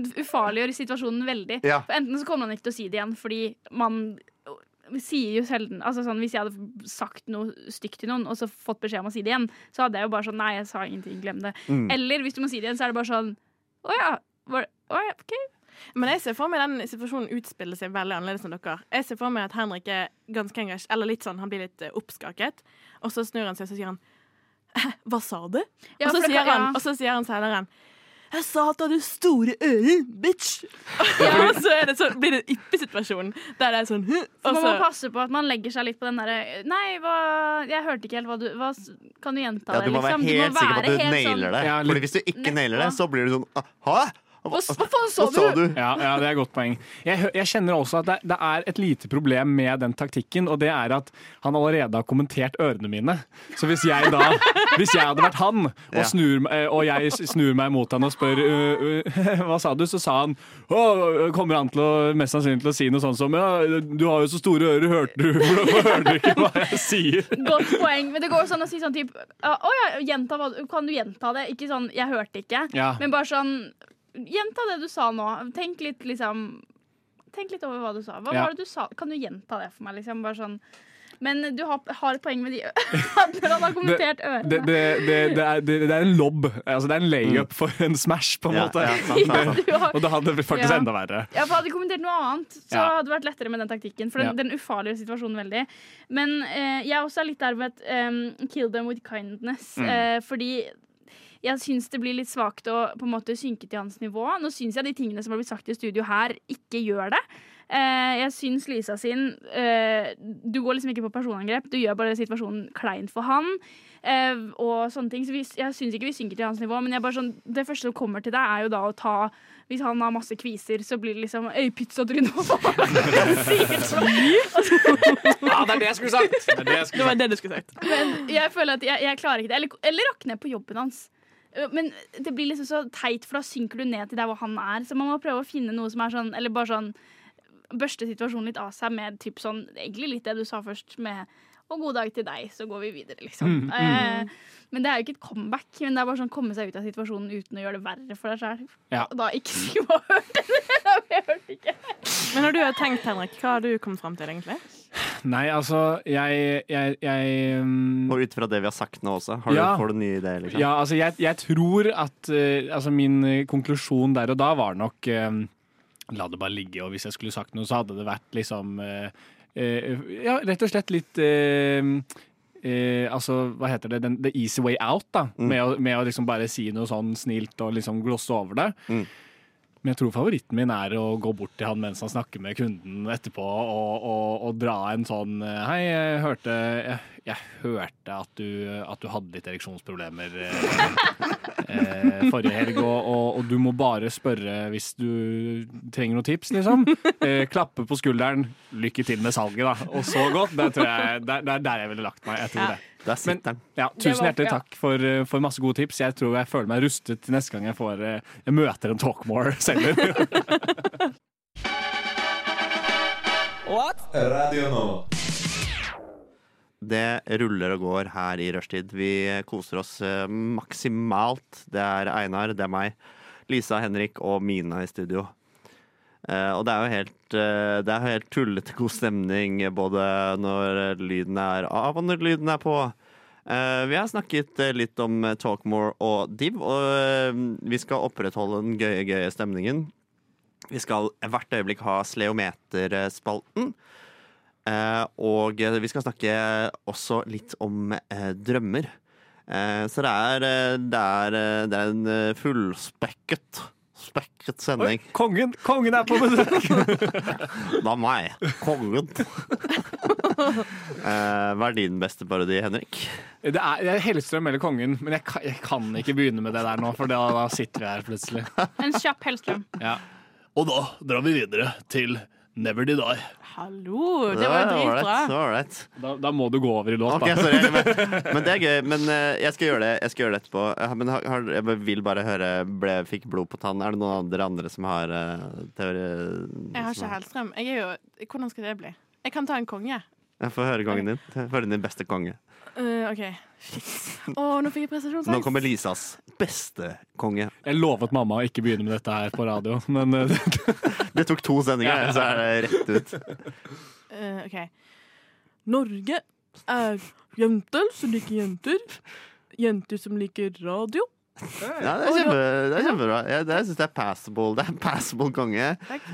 du ufarliggjør situasjonen veldig. Ja. For enten så kommer han ikke til å si det igjen, fordi man sier jo sjelden altså sånn, Hvis jeg hadde sagt noe stygt til noen og så fått beskjed om å si det igjen, så hadde jeg jo bare sånn Nei, jeg sa ingenting, glem det. Mm. Eller hvis du må si det igjen, så er det bare sånn Å ja. Var, å ja, OK. Men jeg ser for meg den situasjonen utspiller seg veldig annerledes enn dere. Jeg ser for meg at Henrik er ganske engasjert, eller litt sånn, han blir litt eh, oppskaket. Og så snur han seg og så sier han <laughs> Hva sa du? Ja, og, så sier kan- han, ja. og så sier han senere 'Jeg sa at du hadde store ører, bitch'. Og så er det så blir det en yppesituasjon. der det er sånn «Hm», og Man må passe på at man legger seg litt på den derre Nei, hva, jeg hørte ikke helt hva du hva, Kan du gjenta Ja, det, du må være liksom? helt sikker på at du nailer nailer det. Ja, litt- Fordi hvis du ikke nailer det, så blir du sånn Hæ? Hva, hva faen sa Hva sa du? du? Ja, ja, det er et godt poeng. Jeg, jeg kjenner også at det, det er et lite problem med den taktikken, og det er at han allerede har kommentert ørene mine. Så hvis jeg da <laughs> Hvis jeg hadde vært han, og, snur, eh, og jeg snur meg mot han og spør uh, uh, <laughs> hva sa du, så sa han å, kommer han til å, mest sannsynlig til å si noe sånt som ja, du har jo så store ører, hørte du <laughs> Hvorfor hører du ikke hva jeg sier? Godt poeng. Men det går sånn å si sånn typ Å ja, gjenta hva du Kan du gjenta det? Ikke sånn 'jeg hørte ikke', Ja. men bare sånn Gjenta det du sa nå. Tenk litt, liksom Tenk litt over hva du sa. Hva Ja. var det du sa? Kan du gjenta det for meg? Liksom, bare sånn men du har, har et poeng med de Når <laughs> han har kommentert ørene. Det, det, det, det, er, det, det er en lobb. Altså, det er en layup for en smash, på en Ja, måte. ja, sant, sant. Du har- Og da hadde det faktisk Ja. enda verre. Ja, for Hadde du kommentert noe annet, så Ja. hadde det vært lettere med den taktikken. For den, Ja. den ufarlige situasjonen veldig. Men eh, jeg er også litt der med et um, kill them with kindness. Mm. Eh, fordi jeg syns det blir litt svakt å på en måte synke til hans nivå. Nå syns jeg de tingene som har blitt sagt i studio her, ikke gjør det. Uh, jeg syns Lisa sin uh, Du går liksom ikke på personangrep, du gjør bare situasjonen klein for han. Uh, og sånne ting Så vi, Jeg syns ikke vi synker til hans nivå, men jeg bare sånn, det første som kommer til deg, er jo da å ta Hvis han har masse kviser, så blir det liksom Øy, pizzatryne! hva faen?» Sikkert sånn. Ja, det er det jeg skulle sagt! Det er det jeg det skulle var sagt. det du skulle sagt. Men jeg føler at jeg, jeg klarer ikke det. Eller, eller rakk ned på jobben hans. Øh, Men det blir liksom så teit, for da synker du ned til der hvor han er. Så man må prøve å finne noe som er sånn Eller bare sånn Børste situasjonen litt av seg med typ sånn Egentlig litt det du sa først, med og god dag til deg, så går vi videre, liksom. Mm, Eh, men det er jo ikke et comeback. Men det er bare sånn komme seg ut av situasjonen uten å gjøre det verre for deg sjøl. Ja. Da ikke si hva hørte du? <laughs> Jeg hørte ikke. Men når du har tenkt, Henrik, hva har du kommet fram til, egentlig? Nei, altså, jeg, jeg, jeg um, Og ut fra det vi har sagt nå også, har du, Ja. får du nye ideer? Liksom? Ja, altså, jeg, jeg tror at uh, Altså, min eh, konklusjon der og da var nok eh, La det bare ligge, og hvis jeg skulle sagt noe, så hadde det vært liksom uh, uh, Ja, rett og slett litt eh, altså, hva heter det? Den, the easy way out, da. Mm. Med, å, med å liksom bare si noe sånn snilt og liksom glosse over det. Mm. Men jeg tror favoritten min er å gå bort til han mens han snakker med kunden etterpå, og, og, og dra en sånn eh, Hei, jeg hørte, jeg, jeg hørte at, du, at du hadde litt ereksjonsproblemer eh, eh, forrige helg, og, og, du må bare spørre hvis du trenger noen tips, liksom. Eh, klappe på skulderen. Lykke til med salget, da. Og så godt. Det, tror jeg, det, det er der jeg ville lagt meg. Jeg tror det. Der sitter den. Ja, tusen var- hjertelig ja. takk for, eh, for masse gode tips. Jeg tror jeg føler meg rustet til neste gang jeg, får, eh, jeg møter en Talkmore-selger. <laughs> Radio. Det ruller og går her i rushtid. Vi koser oss eh, maksimalt. Det er Einar, det er meg, Lisa, Henrik og Mina i studio. Eh, og det er jo helt, eh, det er helt tullete god stemning både når lyden er av og når lyden er på. Eh, vi har snakket litt om Talkmore og Div, og vi skal opprettholde den gøye, gøye stemningen. Vi skal hvert øyeblikk ha Sleometer-spalten. Eh, og vi skal snakke også litt om eh, drømmer. Eh, så det er, det er, det er en fullspekket spekket Oi, sending. kongen, kongen er på besøk! <laughs> Da meg. Kongen. eh, hva er din beste parodi, Henrik? Det er, det er Hellstrøm eller Kongen, men jeg kan, jeg kan ikke begynne med det der nå, for da, da sitter vi her plutselig. En kjapp Hellstrøm. Ja. Og da drar vi videre til Never Did I. Hallo! Det var jo dritbra. Da, da må du gå over i låt, okay, da. sorry. Men, <laughs> men det er gøy. Men eh, jeg skal gjøre det, jeg skal gjøre det etterpå. Eh, Men har, jeg vil bare høre ble, Fikk blod på tann. Er det noen andre, andre som har uh, teori? Jeg har ikke Hellstrøm. Jeg er jo, hvordan skal det bli? Jeg kan ta en konge. Jeg får høre gangen din. Høre din beste konge. Uh, OK. Shit. Å, nå fikk jeg prestasjonsangst. Nå kommer Lisas beste konge. Jeg lovet mamma å ikke begynne med dette her på radio, men eh, <laughs> Det tok to sendinger, så er det rett ut. Uh, OK. Norge er jenter som liker jenter. Jenter som liker radio. Ja, det er, kjempe, det er kjempebra. Jeg, det, jeg syns det er passable. Det er passable konge.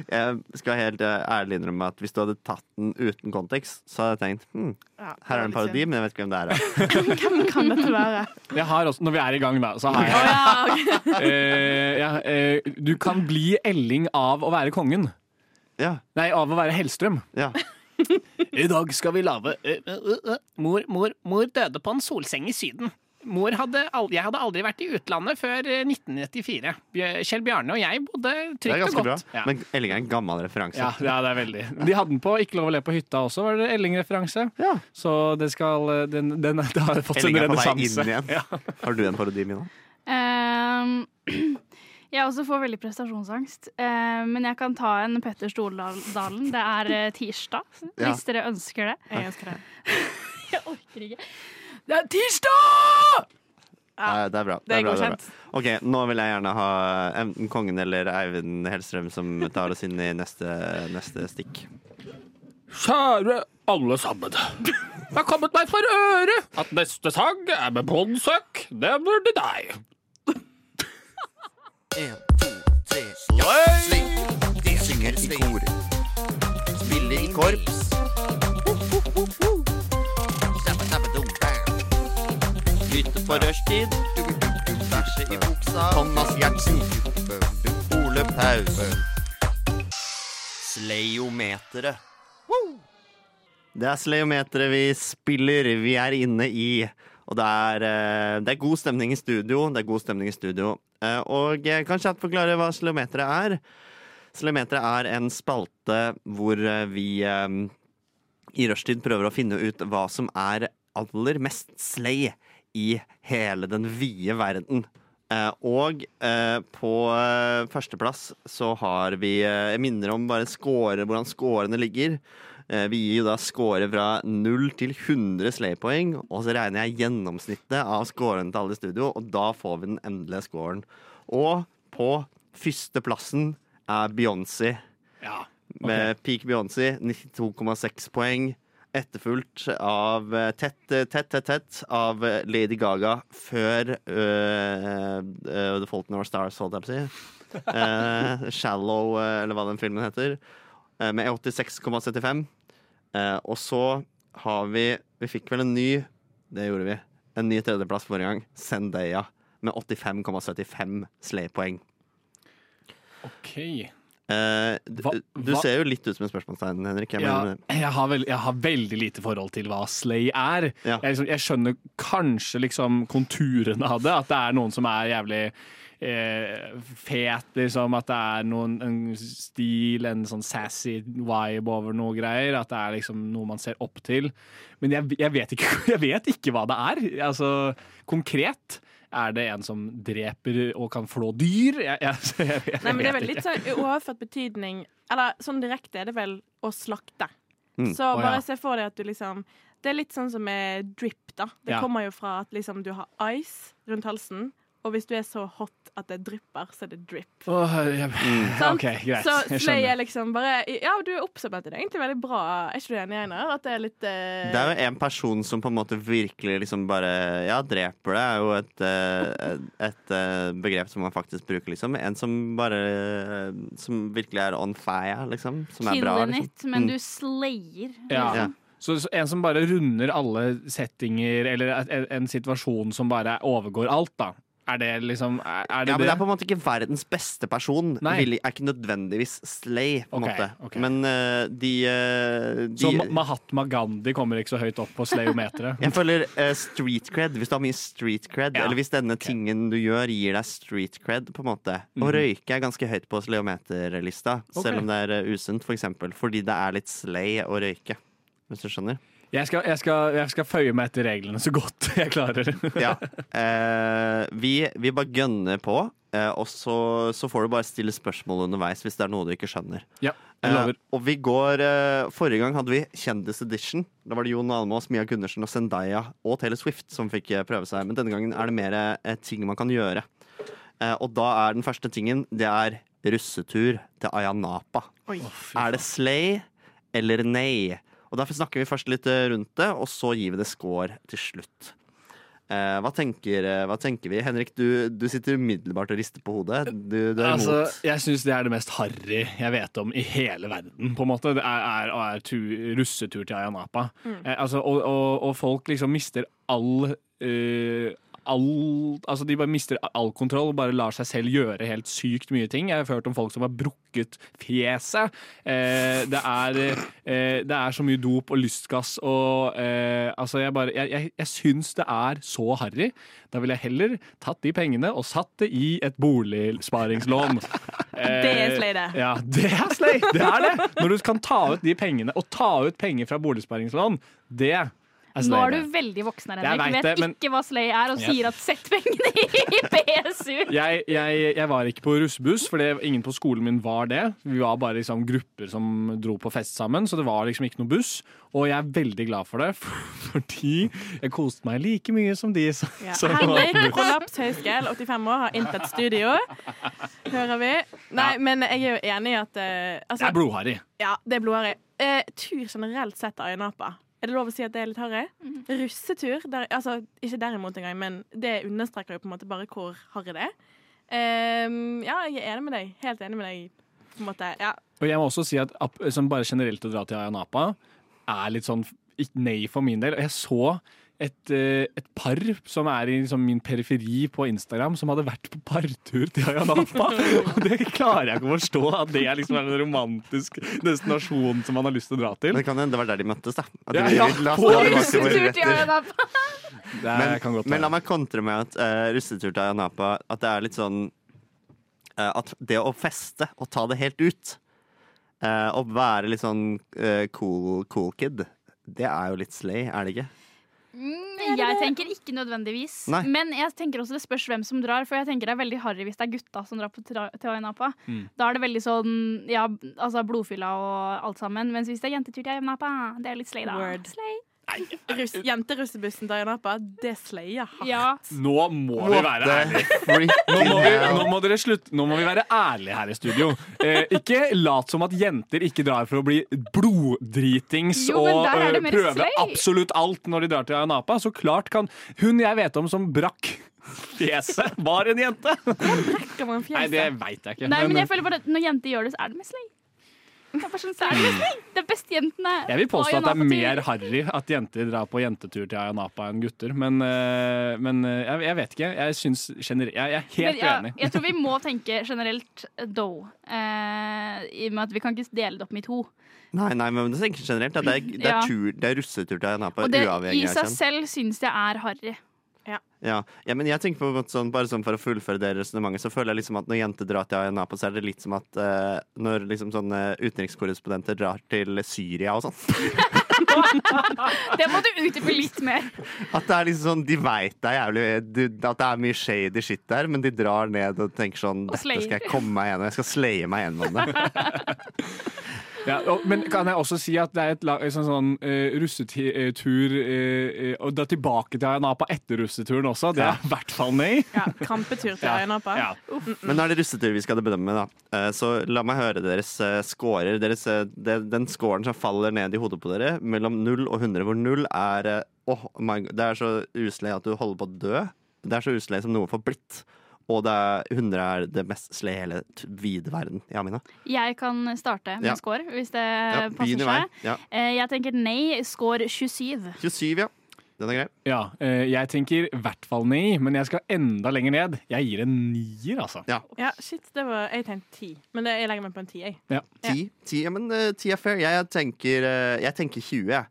Jeg skal helt eh, ærlig innrømme at hvis du hadde tatt den uten kontekst, så hadde jeg tenkt hm, her er det en parodi, men jeg vet ikke hvem det er. Hvem <laughs> kan dette være? Jeg har også, når vi er i gang, da, så har jeg oh, ja, okay. uh, <laughs> ja, eh, Du kan bli Elling av å være kongen. Ja, Nei, av å være Hellstrøm. ja. <laughs> I dag skal vi lage uh, mor, mor, mor døde på en solseng i Syden. Mor hadde aldri, jeg hadde aldri vært i utlandet før eh, 1994. Kjell Bjarne og jeg bodde Det er trygt og ganske bra. godt. Ja. Men Elling er en gammel referanse. Ja, ja, det er veldig. <laughs> De hadde den på Ikke lov å le på hytta også, var det Elling-referanse. Ja. Så det skal den, Den, <laughs> den det har fått en Elling er på vei inn igjen. <laughs> Ja. Har du en parodi, Mina? Um, <clears throat> jeg også får veldig prestasjonsangst. Ehm, men jeg kan ta en Petter Stordalen. Det er eh, tirsdag, Ja. hvis dere ønsker det. Jeg ønsker det. Jeg orker ikke. Det er tirsdag! Ja, det er bra. Det er bra, bra. godkjent. Ok, Nå vil jeg gjerne ha enten kongen eller Eivind Hellstrøm som tar oss inn i neste, neste stikk. Kjære alle sammen. Det har kommet meg for øre at neste sang er med Bondsøk. Det blir deg. En, to, tre, sling. De synger i kor. Spiller i korps. Lytte på rushtid. Bæsje i buksa. Thomas Gjertsen. Ole Paus. Sleiometeret. Det er sleiometeret vi spiller, vi er inne i. Og det er, eh, det er god stemning i studio. Det er god stemning i studio. Eh, Og jeg kan kjapt forklare hva Sleometeret er. Sleometeret er en spalte hvor eh, vi i rushtid prøver å finne ut hva som er aller mest slay i hele den vide verden. Eh, og eh, på eh, førsteplass så har vi Jeg minner om bare score, hvordan scorene ligger. Vi gir jo da score fra 0 til 100 slaypoeng, og så regner jeg gjennomsnittet av scorene til alle i studio, og da får vi den endelige scoren. Og på førsteplassen er Beyoncé Ja. med Peak Beyoncé, 92,6 poeng. Etterfulgt av eh, tett, eh, tett, tett, tett av Lady Gaga før uh, The Fault in Our Stars, holdt jeg på å si. Uh, Shallow, eller hva den filmen heter, med 86,75. Eh, og så har vi Vi fikk vel en ny Det gjorde vi. En ny tredjeplass forrige gang. Zendaya med 85,75 slaypoeng. OK. Eh, Hva- du hva- ser jo litt ut som et spørsmålstegn, Henrik. Jeg Ja, jeg, har veld, jeg har veldig lite forhold til hva slay er. Ja. Jeg, liksom, jeg skjønner kanskje liksom konturene av det. At det er noen som er jævlig eh, fet, liksom. At det er noen, en stil, en sånn sassy vibe over noe greier. At det er liksom noe man ser opp til. Men jeg, vet, ikke, <laughs> vet ikke hva det er. Altså, konkret. Er det en som dreper og kan flå dyr? Jeg, jeg, jeg, <laughs> jeg, Nei, men det er vel litt sånn overført betydning Eller sånn direkte er det vel å slakte. Mm. Så Å, ja. se for deg at du liksom Det er litt sånn som med drip, da. Det Ja. kommer jo fra at liksom du har ice rundt halsen, og hvis du er så hot at det drypper, så er det drip. Oh, jeg, mm. <laughs> okay, greit. Så slay er liksom bare Ja, du er oppsummert det. er egentlig veldig bra. Er ikke du enig, Einar? At det er litt uh... Det er jo en person som på en måte virkelig liksom bare Ja, dreper det er jo et, uh, et, eh, begrep som man faktisk bruker, liksom. En som bare Som virkelig er on fire, liksom. Som er bra. Killing Liksom. it, men Mm. du slayer. Ja. Ja. Så, så en som bare runder alle settinger, eller en, en situasjon som bare overgår alt, da. Er det liksom Er, er det Ja, men det er på en måte ikke verdens beste person. Vil, er ikke nødvendigvis slay, på en okay, måte. Okay. Men uh, de, uh, de Så Mahatma Gandhi kommer ikke så høyt opp på slayometeret. <laughs> Jeg føler uh, street cred, hvis du har mye street cred, Ja, eller hvis denne tingen du gjør gir deg street cred, på en måte. Å Mhm. røyke er ganske høyt på sleometerlista, Ok. selv om det er usunt, for eksempel. Fordi det er litt slay å røyke. Hvis du skjønner? Jeg skal, jeg, skal, jeg skal føye meg etter reglene så godt <laughs> jeg klarer. Ja. Eh, vi, vi bare gønner på, eh, og så, så får du bare stille spørsmål underveis hvis det er noe du ikke skjønner. Ja, jeg lover. Eh, og vi går eh, Forrige gang hadde vi Kjendis Edition. Da var det Jon Almaas, Mia Gundersen og Zendaya og Taylor Swift som fikk eh, prøve seg. Men denne gangen er det mer eh, ting man kan gjøre. Eh, og da er den første tingen Det er russetur til Ayanapa. Oi. Er det slay eller nei? Og Derfor snakker vi først litt eh, rundt det, og så gir vi det score til slutt. Eh, hva, tenker, eh, hva tenker vi? Henrik, du, du sitter umiddelbart og rister på hodet. Du, du er Altså, imot. jeg syns det er det mest harry jeg vet om i hele verden. på en måte Det er, er, er tur, russetur til Ayanapa. Eh, altså, og, og, og folk liksom mister all eh, All, altså de bare mister all kontroll og bare lar seg selv gjøre helt sykt mye ting. Jeg har hørt om folk som har brukket fjeset. Eh, det, er, eh, det er så mye dop og lystgass og eh, Altså, jeg bare Jeg, jeg, jeg syns det er så harry. Da ville jeg heller tatt de pengene og satt det i et boligsparingslån. <laughs> Det er slay, det. Ja, det er slay. Det er det. Når du kan ta ut de pengene, og ta ut penger fra boligsparingslån, det er. Nå er du veldig voksen her, Jeg Henrik. vet Vet, det, men- ikke hva slay er, og Ja. sier at 'sett pengene i <laughs> BSU'. jeg, jeg, jeg var ikke på russebuss, for ingen på skolen min var det. Vi var bare liksom grupper som dro på fest sammen, så det var liksom ikke noe buss. Og jeg er veldig glad for det, <laughs> fordi jeg koste meg like mye som de som, Ja. som Henrik. Kollaps Høyskell, 85 år, har inntatt studio. Hører vi. Nei, Ja. men jeg er jo enig i at altså, Det altså, er blodharry. Ja, det er blodharry. Eh, tur generelt sett av Ayanapa. Er det lov å si at det er litt harry? Mhm. Russetur, der, altså ikke derimot engang, men det understreker jo på en måte bare hvor harry det er. Um, ja, jeg er enig med deg. Helt enig med deg. På en måte, ja. Og jeg må også si at som bare generelt å dra til Ayanapa er litt sånn nei for min del. Jeg så et, eh, et par som er i liksom min periferi på Instagram, som hadde vært på partur til Ayanapa. Og det klarer jeg ikke å forstå, at det er liksom en romantisk destinasjon som man har lyst til å dra til. Det kan hende det var der de møttes, da. At Ja, de- ja, la oss dra Russetur til Ayia Napa. <laughs> Men, men la meg kontre med at uh, russetur til Ayanapa At det er litt sånn uh, At det å feste og ta det helt ut, uh, og være litt sånn cool, cool kid, det er jo litt slay, er det ikke? Mm, Jeg tenker ikke nødvendigvis. Nei. Men jeg tenker også det spørs hvem som drar. For jeg tenker det er veldig harry hvis det er gutta som drar på til Ayanapa. Mm. Da er det veldig sånn ja, altså blodfylla og alt sammen. Mens hvis det er jentetur til Ayanapa, det er litt slay, da. Word. Slay. Russ, jenterussebussen til Ayanapa, det slayer hardt. Ja. Nå må vi være ærlige. Nå må, vi, nå, må dere slutte, nå må vi være ærlige her i studio. Eh, ikke lat som at jenter ikke drar for å bli bloddritings Jo, og eh, prøve slay. absolutt alt når de drar til Ayanapa. Så klart kan Hun jeg vet om som brakk fjeset, var en jente. Brekker man fjeset? Nei, det veit jeg ikke. Nei, men Men, jeg føler bare at når jenter gjør det, så er det med slay. Er sånn, så er det med. Det bestejentene. jeg vil påstå at det er mer harry at jenter drar på jentetur til Ayanapa enn gutter. Men, eh, men eh, jeg, jeg vet ikke. Jeg synes, Jeg er helt Men ja, uenig. jeg tror vi må <laughs> tenke generelt though. Eh, I og med at vi kan ikke dele det opp i to. Nei, nei, men det tenker jeg generelt. At det, er, det, er tur, det er russetur til Ayanapa, Og det uavhengig i seg selv syns jeg er harry. Ja. ja, men jeg tenker på en måte sånn, Bare sånn for å fullføre det resonnementet, så føler jeg liksom at når jenter drar til Ayanapa, så er det litt som at uh, når liksom sånne utenrikskorrespondenter drar til Syria og sånn. <laughs> Det må du utdype litt mer. At det er liksom sånn, De veit det er jævlig du- At det er mye shady shit der, men de drar ned og tenker sånn Og Dette skal jeg komme meg gjennom. Jeg skal slaye meg gjennom det. <laughs> Ja, og, men kan jeg også si at det er et sånn, sånn uh, russetur uh, Og da tilbake til Ayanapa etter russeturen også. Det er i hvert fall nei. Ja, Krampetur til Ja. Ayanapa. Ja. Men nå er det russetur vi skal bedømme, da. Eh, Så la meg høre deres eh, scorer. Deres, eh, det- den scoren som faller ned i hodet på dere, mellom 0 og 100, hvor 0 er eh, åh, my God, Det er så uslay at du holder på å dø. Det er så uslay som noe får blitt. Og det er, 100 er det mest slay i hele vide verden. Ja, Mina? Jeg kan starte med Ja. score, hvis det Ja, passer seg. Ja. Eh, Jeg tenker nei, score 27. 27, ja. Den er grei. Ja, eh, jeg tenker i hvert fall nei, men jeg skal enda lenger ned. Jeg gir en nier, altså. Ja, shit, det var, jeg tenkte ti. Men det, jeg legger meg på en ti, jeg. Ja. Ti, ti, ja, men ti er fair. Jeg tenker, eh, jeg tenker 20, jeg.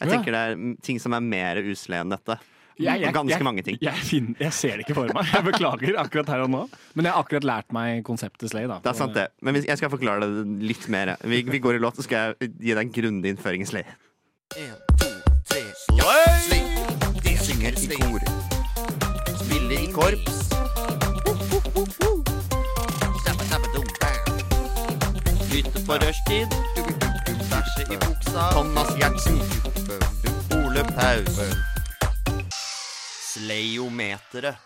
Jeg tenker det er ting som er mer usle enn dette. Jeg, jeg, Ganske jeg, mange ting. Jeg, finner, jeg ser det ikke for meg. Jeg beklager akkurat her og nå. Men jeg har akkurat lært meg konseptet Slay. Da. Det er sant, det. Men jeg skal forklare det litt mer. Vi, vi går i låt, så skal jeg gi deg en grundig innføring i Slay. En, to, tre, slåss, Slay! De synger i kor. Spiller i korps. Bam. På rushtid. Bæsje i buksa. Thomas Gjertsen. Ole Paus. Slayometeret.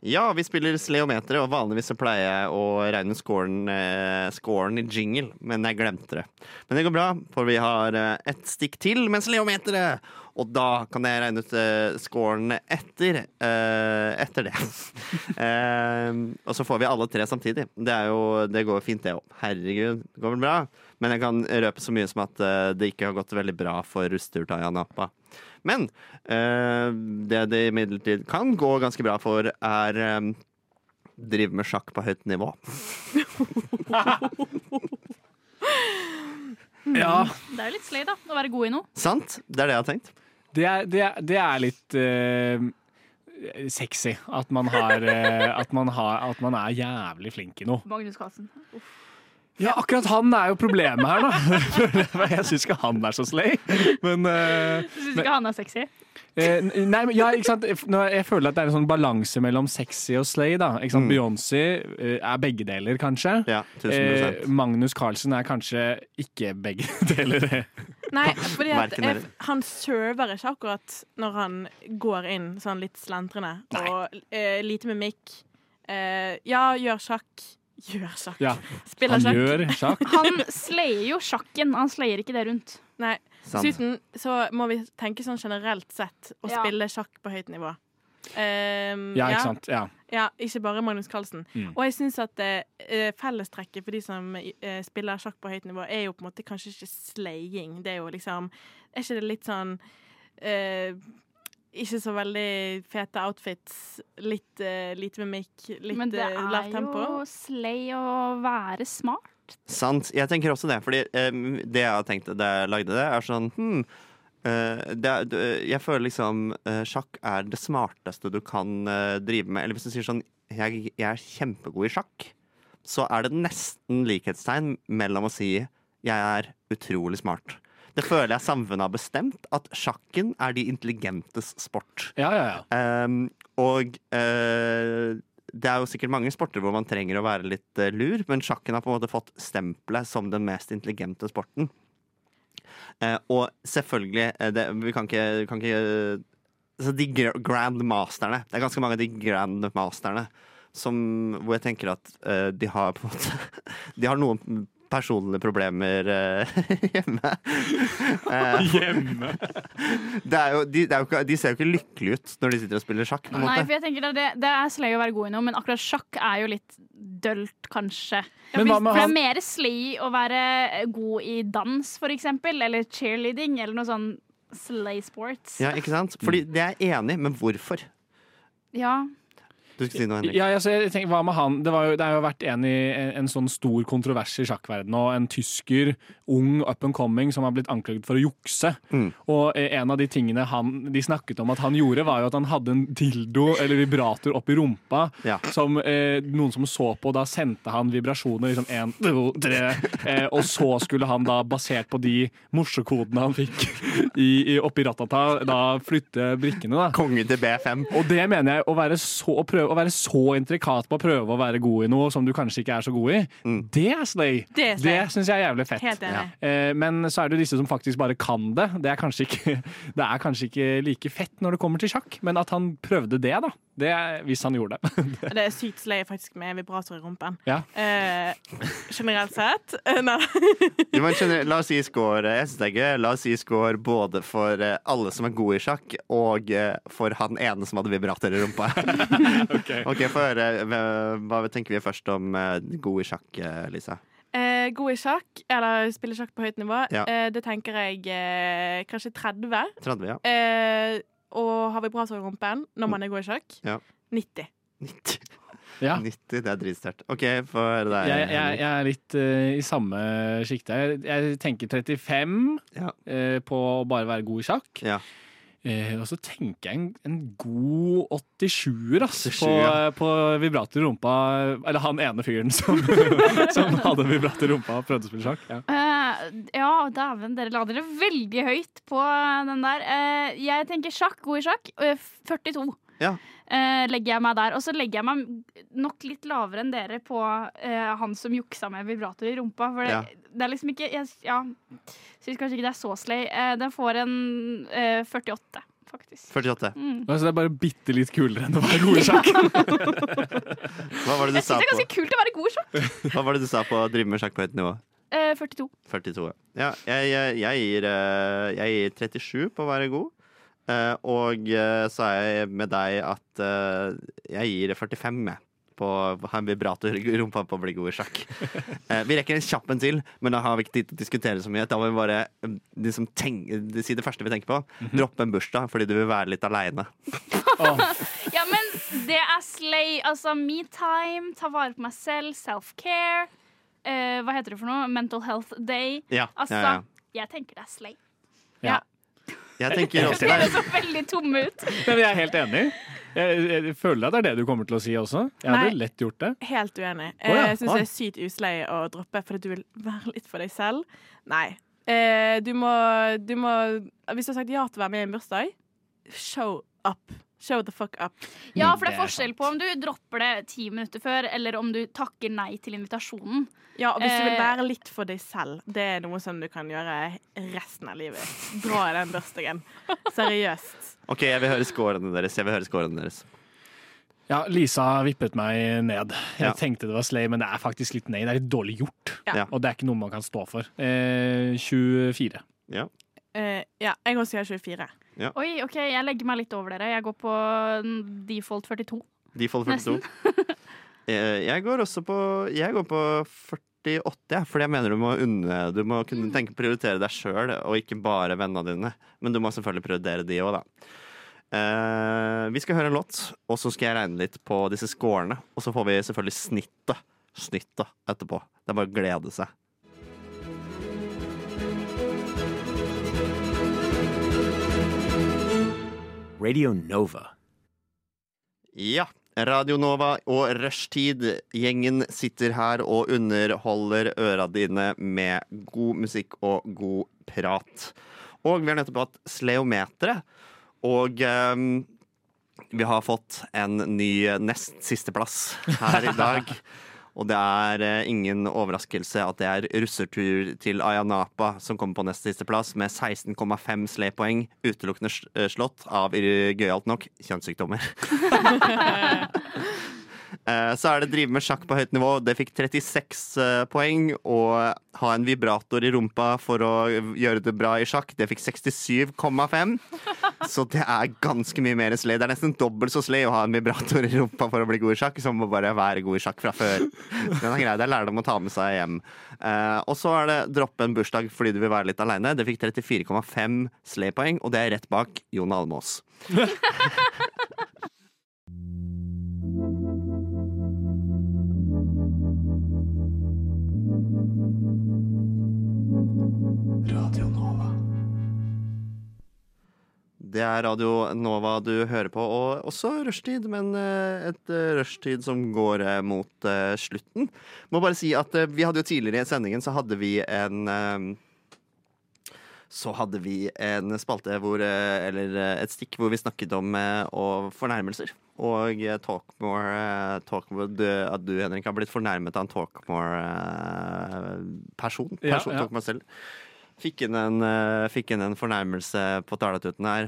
Ja, vi spiller Sleometeret, og vanligvis så pleier jeg å regne scoren, eh, scoren i jingle, men jeg glemte det. Men det går bra, for vi har eh, ett stikk til med Sleometeret! Og da kan jeg regne ut eh, scoren etter, eh, etter det. <laughs> eh, og så får vi alle tre samtidig. Det, jo, det går fint, det òg. Herregud, det går vel bra? Men jeg kan røpe så mye som at uh, det ikke har gått veldig bra for Rusturtaja Napa. Men uh, det det imidlertid kan gå ganske bra for, er um, drive med sjakk på høyt nivå. <laughs> Ja, Det er jo litt slay, da. Å være god i noe. Sant? Det er det jeg har tenkt. det er, det er, det er litt uh sexy at man, har, at, man har, at man er jævlig flink i noe. Magnus Carlsen. Uff. Ja, akkurat han er jo problemet her, da. <laughs> Jeg syns ikke han er så slay. Men uh, Du syns ikke han er sexy? Eh, nei, men ja, ikke sant? Jeg føler at det er en sånn balanse mellom sexy og slay. da ikke sant? Mm. Beyoncé eh, er begge deler, kanskje. Ja, 1000 Eh, Magnus Carlsen er kanskje ikke begge <laughs> deler. Nei, <laughs> fordi at jeg, han server ikke akkurat når han går inn sånn litt slentrende. Og uh, lite mimikk. Uh, ja, gjør sjakk. Gjør sjakk. Ja, Spiller han gjør sjakk. <laughs> Han slayer jo sjakken, han slayer ikke det rundt. Nei. Dessuten så må vi tenke sånn generelt sett å Ja. spille sjakk på høyt nivå. Um, Ja, ikke sant. Ja. Ja, ikke bare Magnus Carlsen. Mm. Og jeg syns at uh, fellestrekket for de som uh, spiller sjakk på høyt nivå, er jo på en måte kanskje ikke slaying. Det er jo liksom Er ikke det litt sånn eh, Ikke så veldig fete outfits, litt uh, lite mimikk, litt Men det eh, lavt er jo slay å være smart. Sant. Jeg tenker også det, fordi um, det jeg har tenkt da jeg lagde det, er sånn hmm, uh, det, er- det, Jeg føler liksom sjakk er det smarteste du kan drive med. Eller hvis du sier sånn jeg, jeg er kjempegod i sjakk, så er det nesten likhetstegn mellom å si jeg er utrolig smart. Det føler jeg samfunnet har bestemt, at sjakken er de intelligentes sport. Ja, ja, ja. Um, og uh, det er jo sikkert mange sporter hvor man trenger å være litt uh, lur, men sjakken har på en måte fått stempelet som den mest intelligente sporten. Uh, og selvfølgelig det, Vi kan ikke, vi kan ikke eh, altså De gr- grandmasterne Det er ganske mange av de grandmasterne som, hvor jeg tenker at uh, de har på en måte <laughs> De har noen personlige problemer uh, <laughs> hjemme. Uh, <laughs> Hjemme. <laughs> det er jo, de, det er jo ikke, de ser jo ikke lykkelige ut når de sitter og spiller sjakk. På Nei, måte. for jeg tenker det, det er slay å være god i noe, men akkurat sjakk er jo litt dølt, kanskje. Men hva med for det er mer slay å være god i dans, for eksempel, eller cheerleading, eller noe sånn slay sports. Ja, ikke sant? Fordi det er jeg enig i, men hvorfor? Ja. Du skulle si noe, Henrik. Ja, altså, jeg tenker, hva med han? Det, var jo, det har jo vært en, i, en, en sånn stor kontrovers i sjakkverdenen, og en tysker, ung, up and coming, som har blitt anklaget for å jukse. Mm. Og eh, en av de tingene han, de snakket om at han gjorde, var jo at han hadde en dildo eller vibrator opp i rumpa, Ja. som eh, noen som så på, da sendte han vibrasjoner, liksom én, to, tre, eh, og så skulle han da, basert på de morsekodene han fikk <laughs> i, i, oppi Ratata, da flytte brikkene, da. Konge til B5. Og det mener jeg, å være så, å prøve, å være så intrikat på å prøve å være god i noe som du kanskje ikke er så god i, Mm. det er slay. Det er slay. Det syns jeg er jævlig fett. Helt enig. Eh, men så er det jo disse som faktisk bare kan det. Det er, ikke, <laughs> det er kanskje ikke like fett når det kommer til sjakk, men at han prøvde det, da. Det er, hvis han gjorde det. <laughs> Det er sykt slay faktisk med vibrator i rumpen. Ja. Eh, generelt sett. Eh, Nei. Men skjønner, la oss si score Jeg synes det er gøy. La oss si score både for eh, alle som er gode i sjakk, og eh, for han ene som hadde vibrator i rumpa. <laughs> ok, Få høre. Hva, tenker vi først om eh, god i sjakk, eh, Lisa? Eh, god i sjakk, eller spille sjakk på høyt nivå, Ja. eh, det tenker jeg eh, kanskje 30. 30, ja. Og har vibratorrumpen når man er god i sjakk. Ja. 90. 90. Ja. <laughs> 90, det er dritsterkt. OK, for deg. Jeg, jeg, jeg er litt uh, i samme sjikte. Jeg, jeg tenker 35 Ja. uh, på å bare være god i sjakk. Ja. Uh, og så tenker jeg en, en god 87-er altså, på, ja. på vibrator i rumpa. Eller han ene fyren som, <laughs> som hadde vibrator i rumpa og prøvde å spille sjakk. Ja. Eh, ja, dæven, dere la dere veldig høyt på den der. Eh, jeg tenker sjakk, god i sjakk. eh, 42 Ja. eh, legger jeg meg der. Og så legger jeg meg nok litt lavere enn dere på eh, han som juksa med vibrator i rumpa. For det, Ja. det er liksom ikke jeg, Ja, syns kanskje ikke det er så slay. Eh, den får en eh, 48. faktisk. 48. Mm. Altså, det er bare bitte litt kulere enn å være god i sjakk. <laughs> Hva var det du Jeg sa synes det er ganske kult å være god i sjakk. hva var det du sa på å drive med sjakk på høyt nivå? Eh, 42. 42. Ja, jeg, jeg, jeg, gir, eh, jeg gir 37 på å være god. Eh, Og eh, så er jeg med deg at eh, jeg gir 45 med på å ha en vibrator i rumpa på å bli god i sjakk. <laughs> Eh, Vi rekker en kjapp en til, men da har vi ikke tid til å diskutere så mye. Da må vi bare liksom tenke, si det første vi tenker på. Droppe en bursdag fordi du vil være litt aleine. <laughs> Ja, men det er slay. Altså me time, ta vare på meg selv, self-care. Eh, hva heter det for noe? Mental health day. Ja, Altså, ja, ja. jeg tenker det er slay. Jeg tenker <laughs> også det. høres så veldig tomme ut. Men jeg er helt enig. Jeg, jeg føler at det er det du kommer til å si også. Jeg hadde Nei. lett gjort det. Helt uenig. Å ja, Jeg syns det er sykt uslei å droppe fordi du vil være litt for deg selv. Nei. Eh, du må, du må Hvis du har sagt ja til å være med i en bursdag, show up. Show the fuck up. Ja, for det er forskjell på om du dropper det ti minutter før, eller om du takker nei til invitasjonen. Ja, og hvis du vil Eh. være litt for deg selv, det er noe som du kan gjøre resten av livet. Dra i den børstingen. Seriøst. OK, jeg vil høre scorene deres. Jeg vil høre scorene deres. Ja, Lisa vippet meg ned. Jeg Ja. tenkte det var slay, men det er faktisk litt nei. Det er litt dårlig gjort. Ja. Ja. Og det er ikke noe man kan stå for. Eh, 24. Eh, ja, jeg også sier 24. Oi, OK, jeg legger meg litt over dere. Jeg går på mm, default 42. Default 42. Nesten. <laughs> jeg går også på Jeg går på 48, ja, fordi jeg mener du må unne Du må kunne tenke prioritere deg sjøl, og ikke bare vennene dine. Men du må selvfølgelig prioritere de òg, da. Uh, vi skal høre en låt, og så skal jeg regne litt på disse scorene. Og så får vi selvfølgelig snittet. Snittet etterpå. Det er bare å glede seg. Radio Nova. Ja. Radio Nova og Rushtid. Gjengen sitter her og underholder øra dine med god musikk og god prat. Og vi har nettopp hatt Sleometeret. Og um, vi har fått en ny nest sisteplass her i dag. <laughs> Og det er eh, ingen overraskelse at det er russertur til Ayanapa som kommer på nest siste plass med 16,5 slepoeng, utelukkende eh, slått av eh, gøyalt nok kjønnssykdommer. <laughs> <laughs> Eh, Så er det drive med sjakk på høyt nivå. Det fikk 36 eh, poeng. Og ha en vibrator i rumpa for å gjøre det bra i sjakk. Det fikk 67,5. Så det er ganske mye mer slay. Det er nesten dobbelt så slay å ha en vibrator i rumpa for å bli god i sjakk, som å bare være god i sjakk fra før. Den er grei. Det er lærdom å ta med seg hjem. Eh, og så er det droppe en bursdag fordi du vil være litt aleine. Det fikk 34,5 slay-poeng, og det er rett bak Jon Almås. Er Radio Nova du hører på, og også rushtid, men eh, et eh, rushtid som går eh, mot slutten. Må bare si at vi hadde jo tidligere i sendingen så hadde vi en så hadde vi en spalte hvor, eller et stikk hvor vi snakket om fornærmelser. Og Talkmore, Talkmore At du, Henrik, har blitt fornærmet av en Talkmore-person. Ja, person, ja. Talkmore selv. Fikk inn, en, fikk inn en fornærmelse på talatuten her.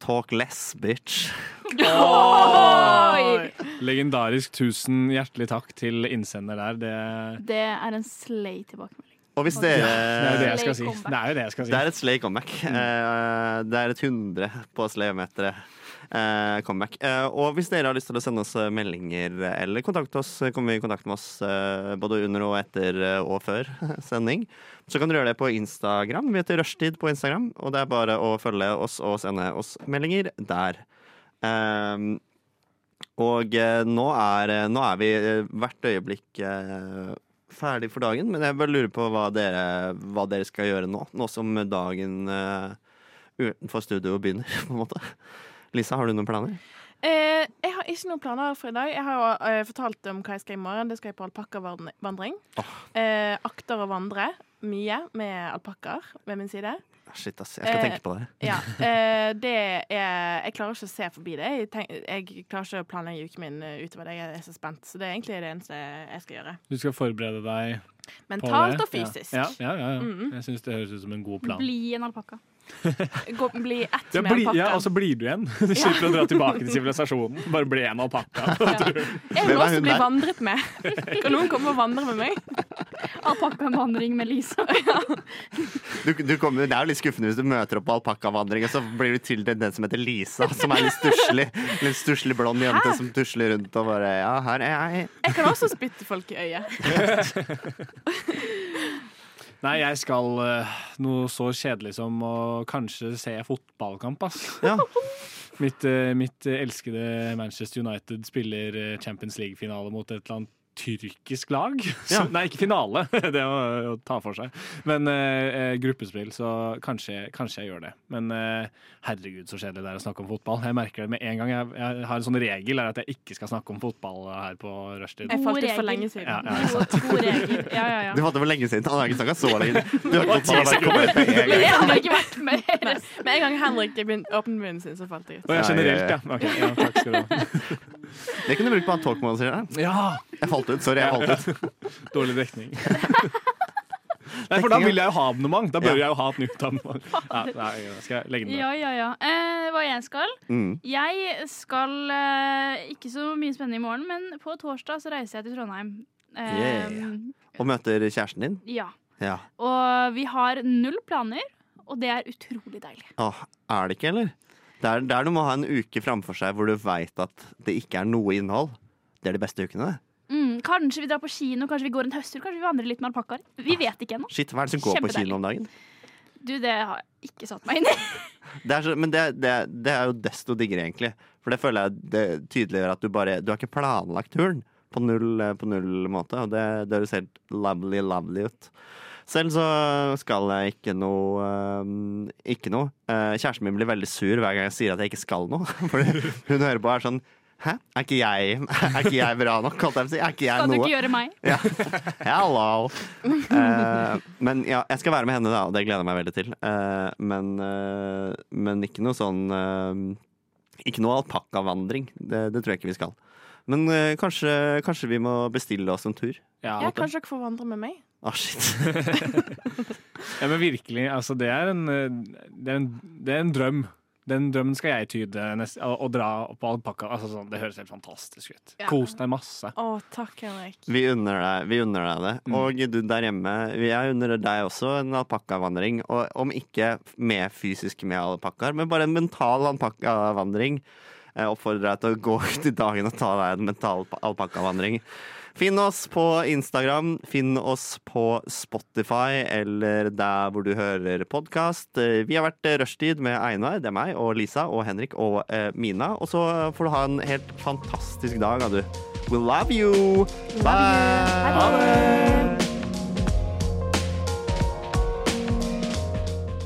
Talk less, bitch. <laughs> Oi! Legendarisk. Tusen hjertelig takk til innsender der. Det, Det er en slay tilbakemelding. Og hvis dere det er jo det jeg skal si. Det er jo det jeg skal si. Det er et Slay comeback. Eh, det er et 100 på Slay-meteret. Eh, comeback. Eh, og hvis dere har lyst til å sende oss eh, meldinger eller kontakte oss, kommer vi i kontakt med oss både under og etter og før <laughs> sending, så kan dere gjøre det på Instagram. Vi heter Rushtid på Instagram, og det er bare å følge oss og sende oss meldinger der. Eh, og nå er, nå er vi hvert øyeblikk eh, ferdig for dagen, men jeg bare lurer på hva dere, hva dere skal gjøre nå, nå som dagen eh, utenfor studio begynner, <laughs> på en måte. Lisa, har du noen planer? Eh, jeg har ikke noen planer for i dag. Jeg har jo eh, fortalt om hva jeg skal i morgen. Det skal jeg på alpakkavandring. Eh, akter å vandre mye med alpakkaer ved min side. Shit, ass. Jeg skal Eh, tenke på det. Ja, <laughs> eh, det er Jeg klarer ikke å se forbi det. Jeg, tenk, jeg klarer ikke å planlegge uken min eh, utover det. Jeg er så spent. Så det er egentlig det eneste jeg skal gjøre. Du skal forberede deg på det? Mentalt og fysisk. Ja, ja, ja, ja. Mhm. Jeg syns det høres ut som en god plan. Bli en alpakka. Gå, bli ett Ja, med bli, alpakkaen. ja, og så blir du igjen. Du slipper å dra tilbake til <laughs> sivilisasjonen. Bare bli en alpakka. Jeg vil også bli der? vandret med. Kan noen komme og vandre med meg? Alpakkavandring med Lisa. <laughs> Du, du kommer, det er jo litt skuffende hvis du møter opp på alpakkavandring, og så blir du til den som heter Lisa, som er litt stusslig. Litt stusslig blond jente Hæ? som tusler rundt og bare Ja, her er jeg. Jeg kan også spytte folk i øyet. <laughs> Nei, jeg skal uh, noe så kjedelig som å kanskje se fotballkamp, ass. Ja. Mitt, uh, mitt elskede Manchester United spiller eh, Champions League-finale mot et eller annet tyrkisk lag. <laughs> Så, Ja. Nei, ikke finale, <laughs> det å, å ta for seg. Men eh, eh, gruppespill, så kanskje, kanskje jeg gjør det. Men eh, herregud, så kjedelig det er å snakke om fotball. Jeg merker det med en gang. Jeg, jeg har en sånn regel er at jeg ikke skal snakke om fotball her på rushtid. Jeg falt ut for lenge siden. Ja, ja. God, god regel. Ja, ja, ja. Du falt ut for lenge siden. Han har ikke snakka så lenge. Du har ikke fått kommet med en gang. Jeg har ikke vært med Med en gang Henrik åpnet munnen sin, så falt jeg ut. Og jeg Ja, generelt, ja, Okay, ja takk skal du ha. <laughs> Det kunne du brukt på en talkmode, sier. Ja, Jeg falt ut. Sorry, jeg falt ut. <laughs> Dårlig dekning. <laughs> Nei, for da vil jeg jo ha abonnement. Da bør jeg jo ha et nytt abonnement. Ja, nei, skal jeg legge den der. Ja, ja, ja. Eh, hva jeg skal? Mm. Jeg skal eh, ikke så mye spennende i morgen, men på torsdag så reiser jeg til Trondheim. Eh, Yeah. Og møter kjæresten din. Ja. Ja. Og vi har null planer, og det er utrolig deilig. Åh, er det ikke, eller? Det er der du må ha en uke framfor seg hvor du veit at det ikke er noe innhold. Det er de beste ukene, det. Mm, kanskje vi drar på kino, kanskje vi går en høsttur, kanskje vi vandrer litt med alpakkaer. Vi vet ikke ennå. Shit, hva er det som går på kino om dagen? Du, det har jeg ikke satt meg inn i. <laughs> Det så, men det, det, det er jo desto diggere, egentlig. For det føler jeg det tydeliggjør at du bare Du har ikke planlagt turen på null, eh, på null måte, og det, det høres helt lovely, lovely ut. Selv så skal jeg ikke noe øhm, Ikke noe. Eh, kjæresten min blir veldig sur hver gang jeg sier at jeg ikke skal noe. <laughs> For hun hører på og er sånn Hæ? Er ikke jeg, er ikke jeg bra nok? Holdt jeg på å si. Er ikke jeg Skal du ikke gjøre meg? Ja. Hello. Uh, men ja, jeg skal være med henne, da, og det gleder jeg meg veldig til. Uh, men, uh, men ikke noe sånn Ikke noe alpakkavandring. Det, det tror jeg ikke vi skal. Men kanskje, kanskje vi må bestille oss en tur. Ja, Ja, kanskje dere får vandre med meg? Å, shit. <laughs> ja, men virkelig, altså, det er en, det er en, det er en drøm. Den drømmen skal jeg tyde neste, og, og dra på alpakka. Altså, sånn, det høres helt fantastisk ut. Ja. Kos deg masse. Å, takk, Henrik. Vi unner deg, vi unner deg det. Mm. Og du der hjemme, jeg unner deg også en alpakkavandring. Og om ikke med fysisk med alpakkaer, men bare en mental alpakkavandring. Jeg oppfordrer deg til å gå ut i dagen og ta deg en mental alpakkavandring. Finn oss på Instagram, finn oss på Spotify eller der hvor du hører podkast. Vi har vært Rushtid med Einar, det er meg, og Lisa og Henrik og eh, Mina. Og så får du ha en helt fantastisk dag, da, du. We love you! Bye! Ha det!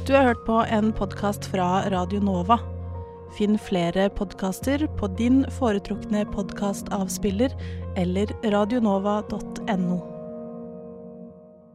Du har hørt på en podkast fra Radio Nova. Finn flere podkaster på din foretrukne podkastavspiller eller radionova.no.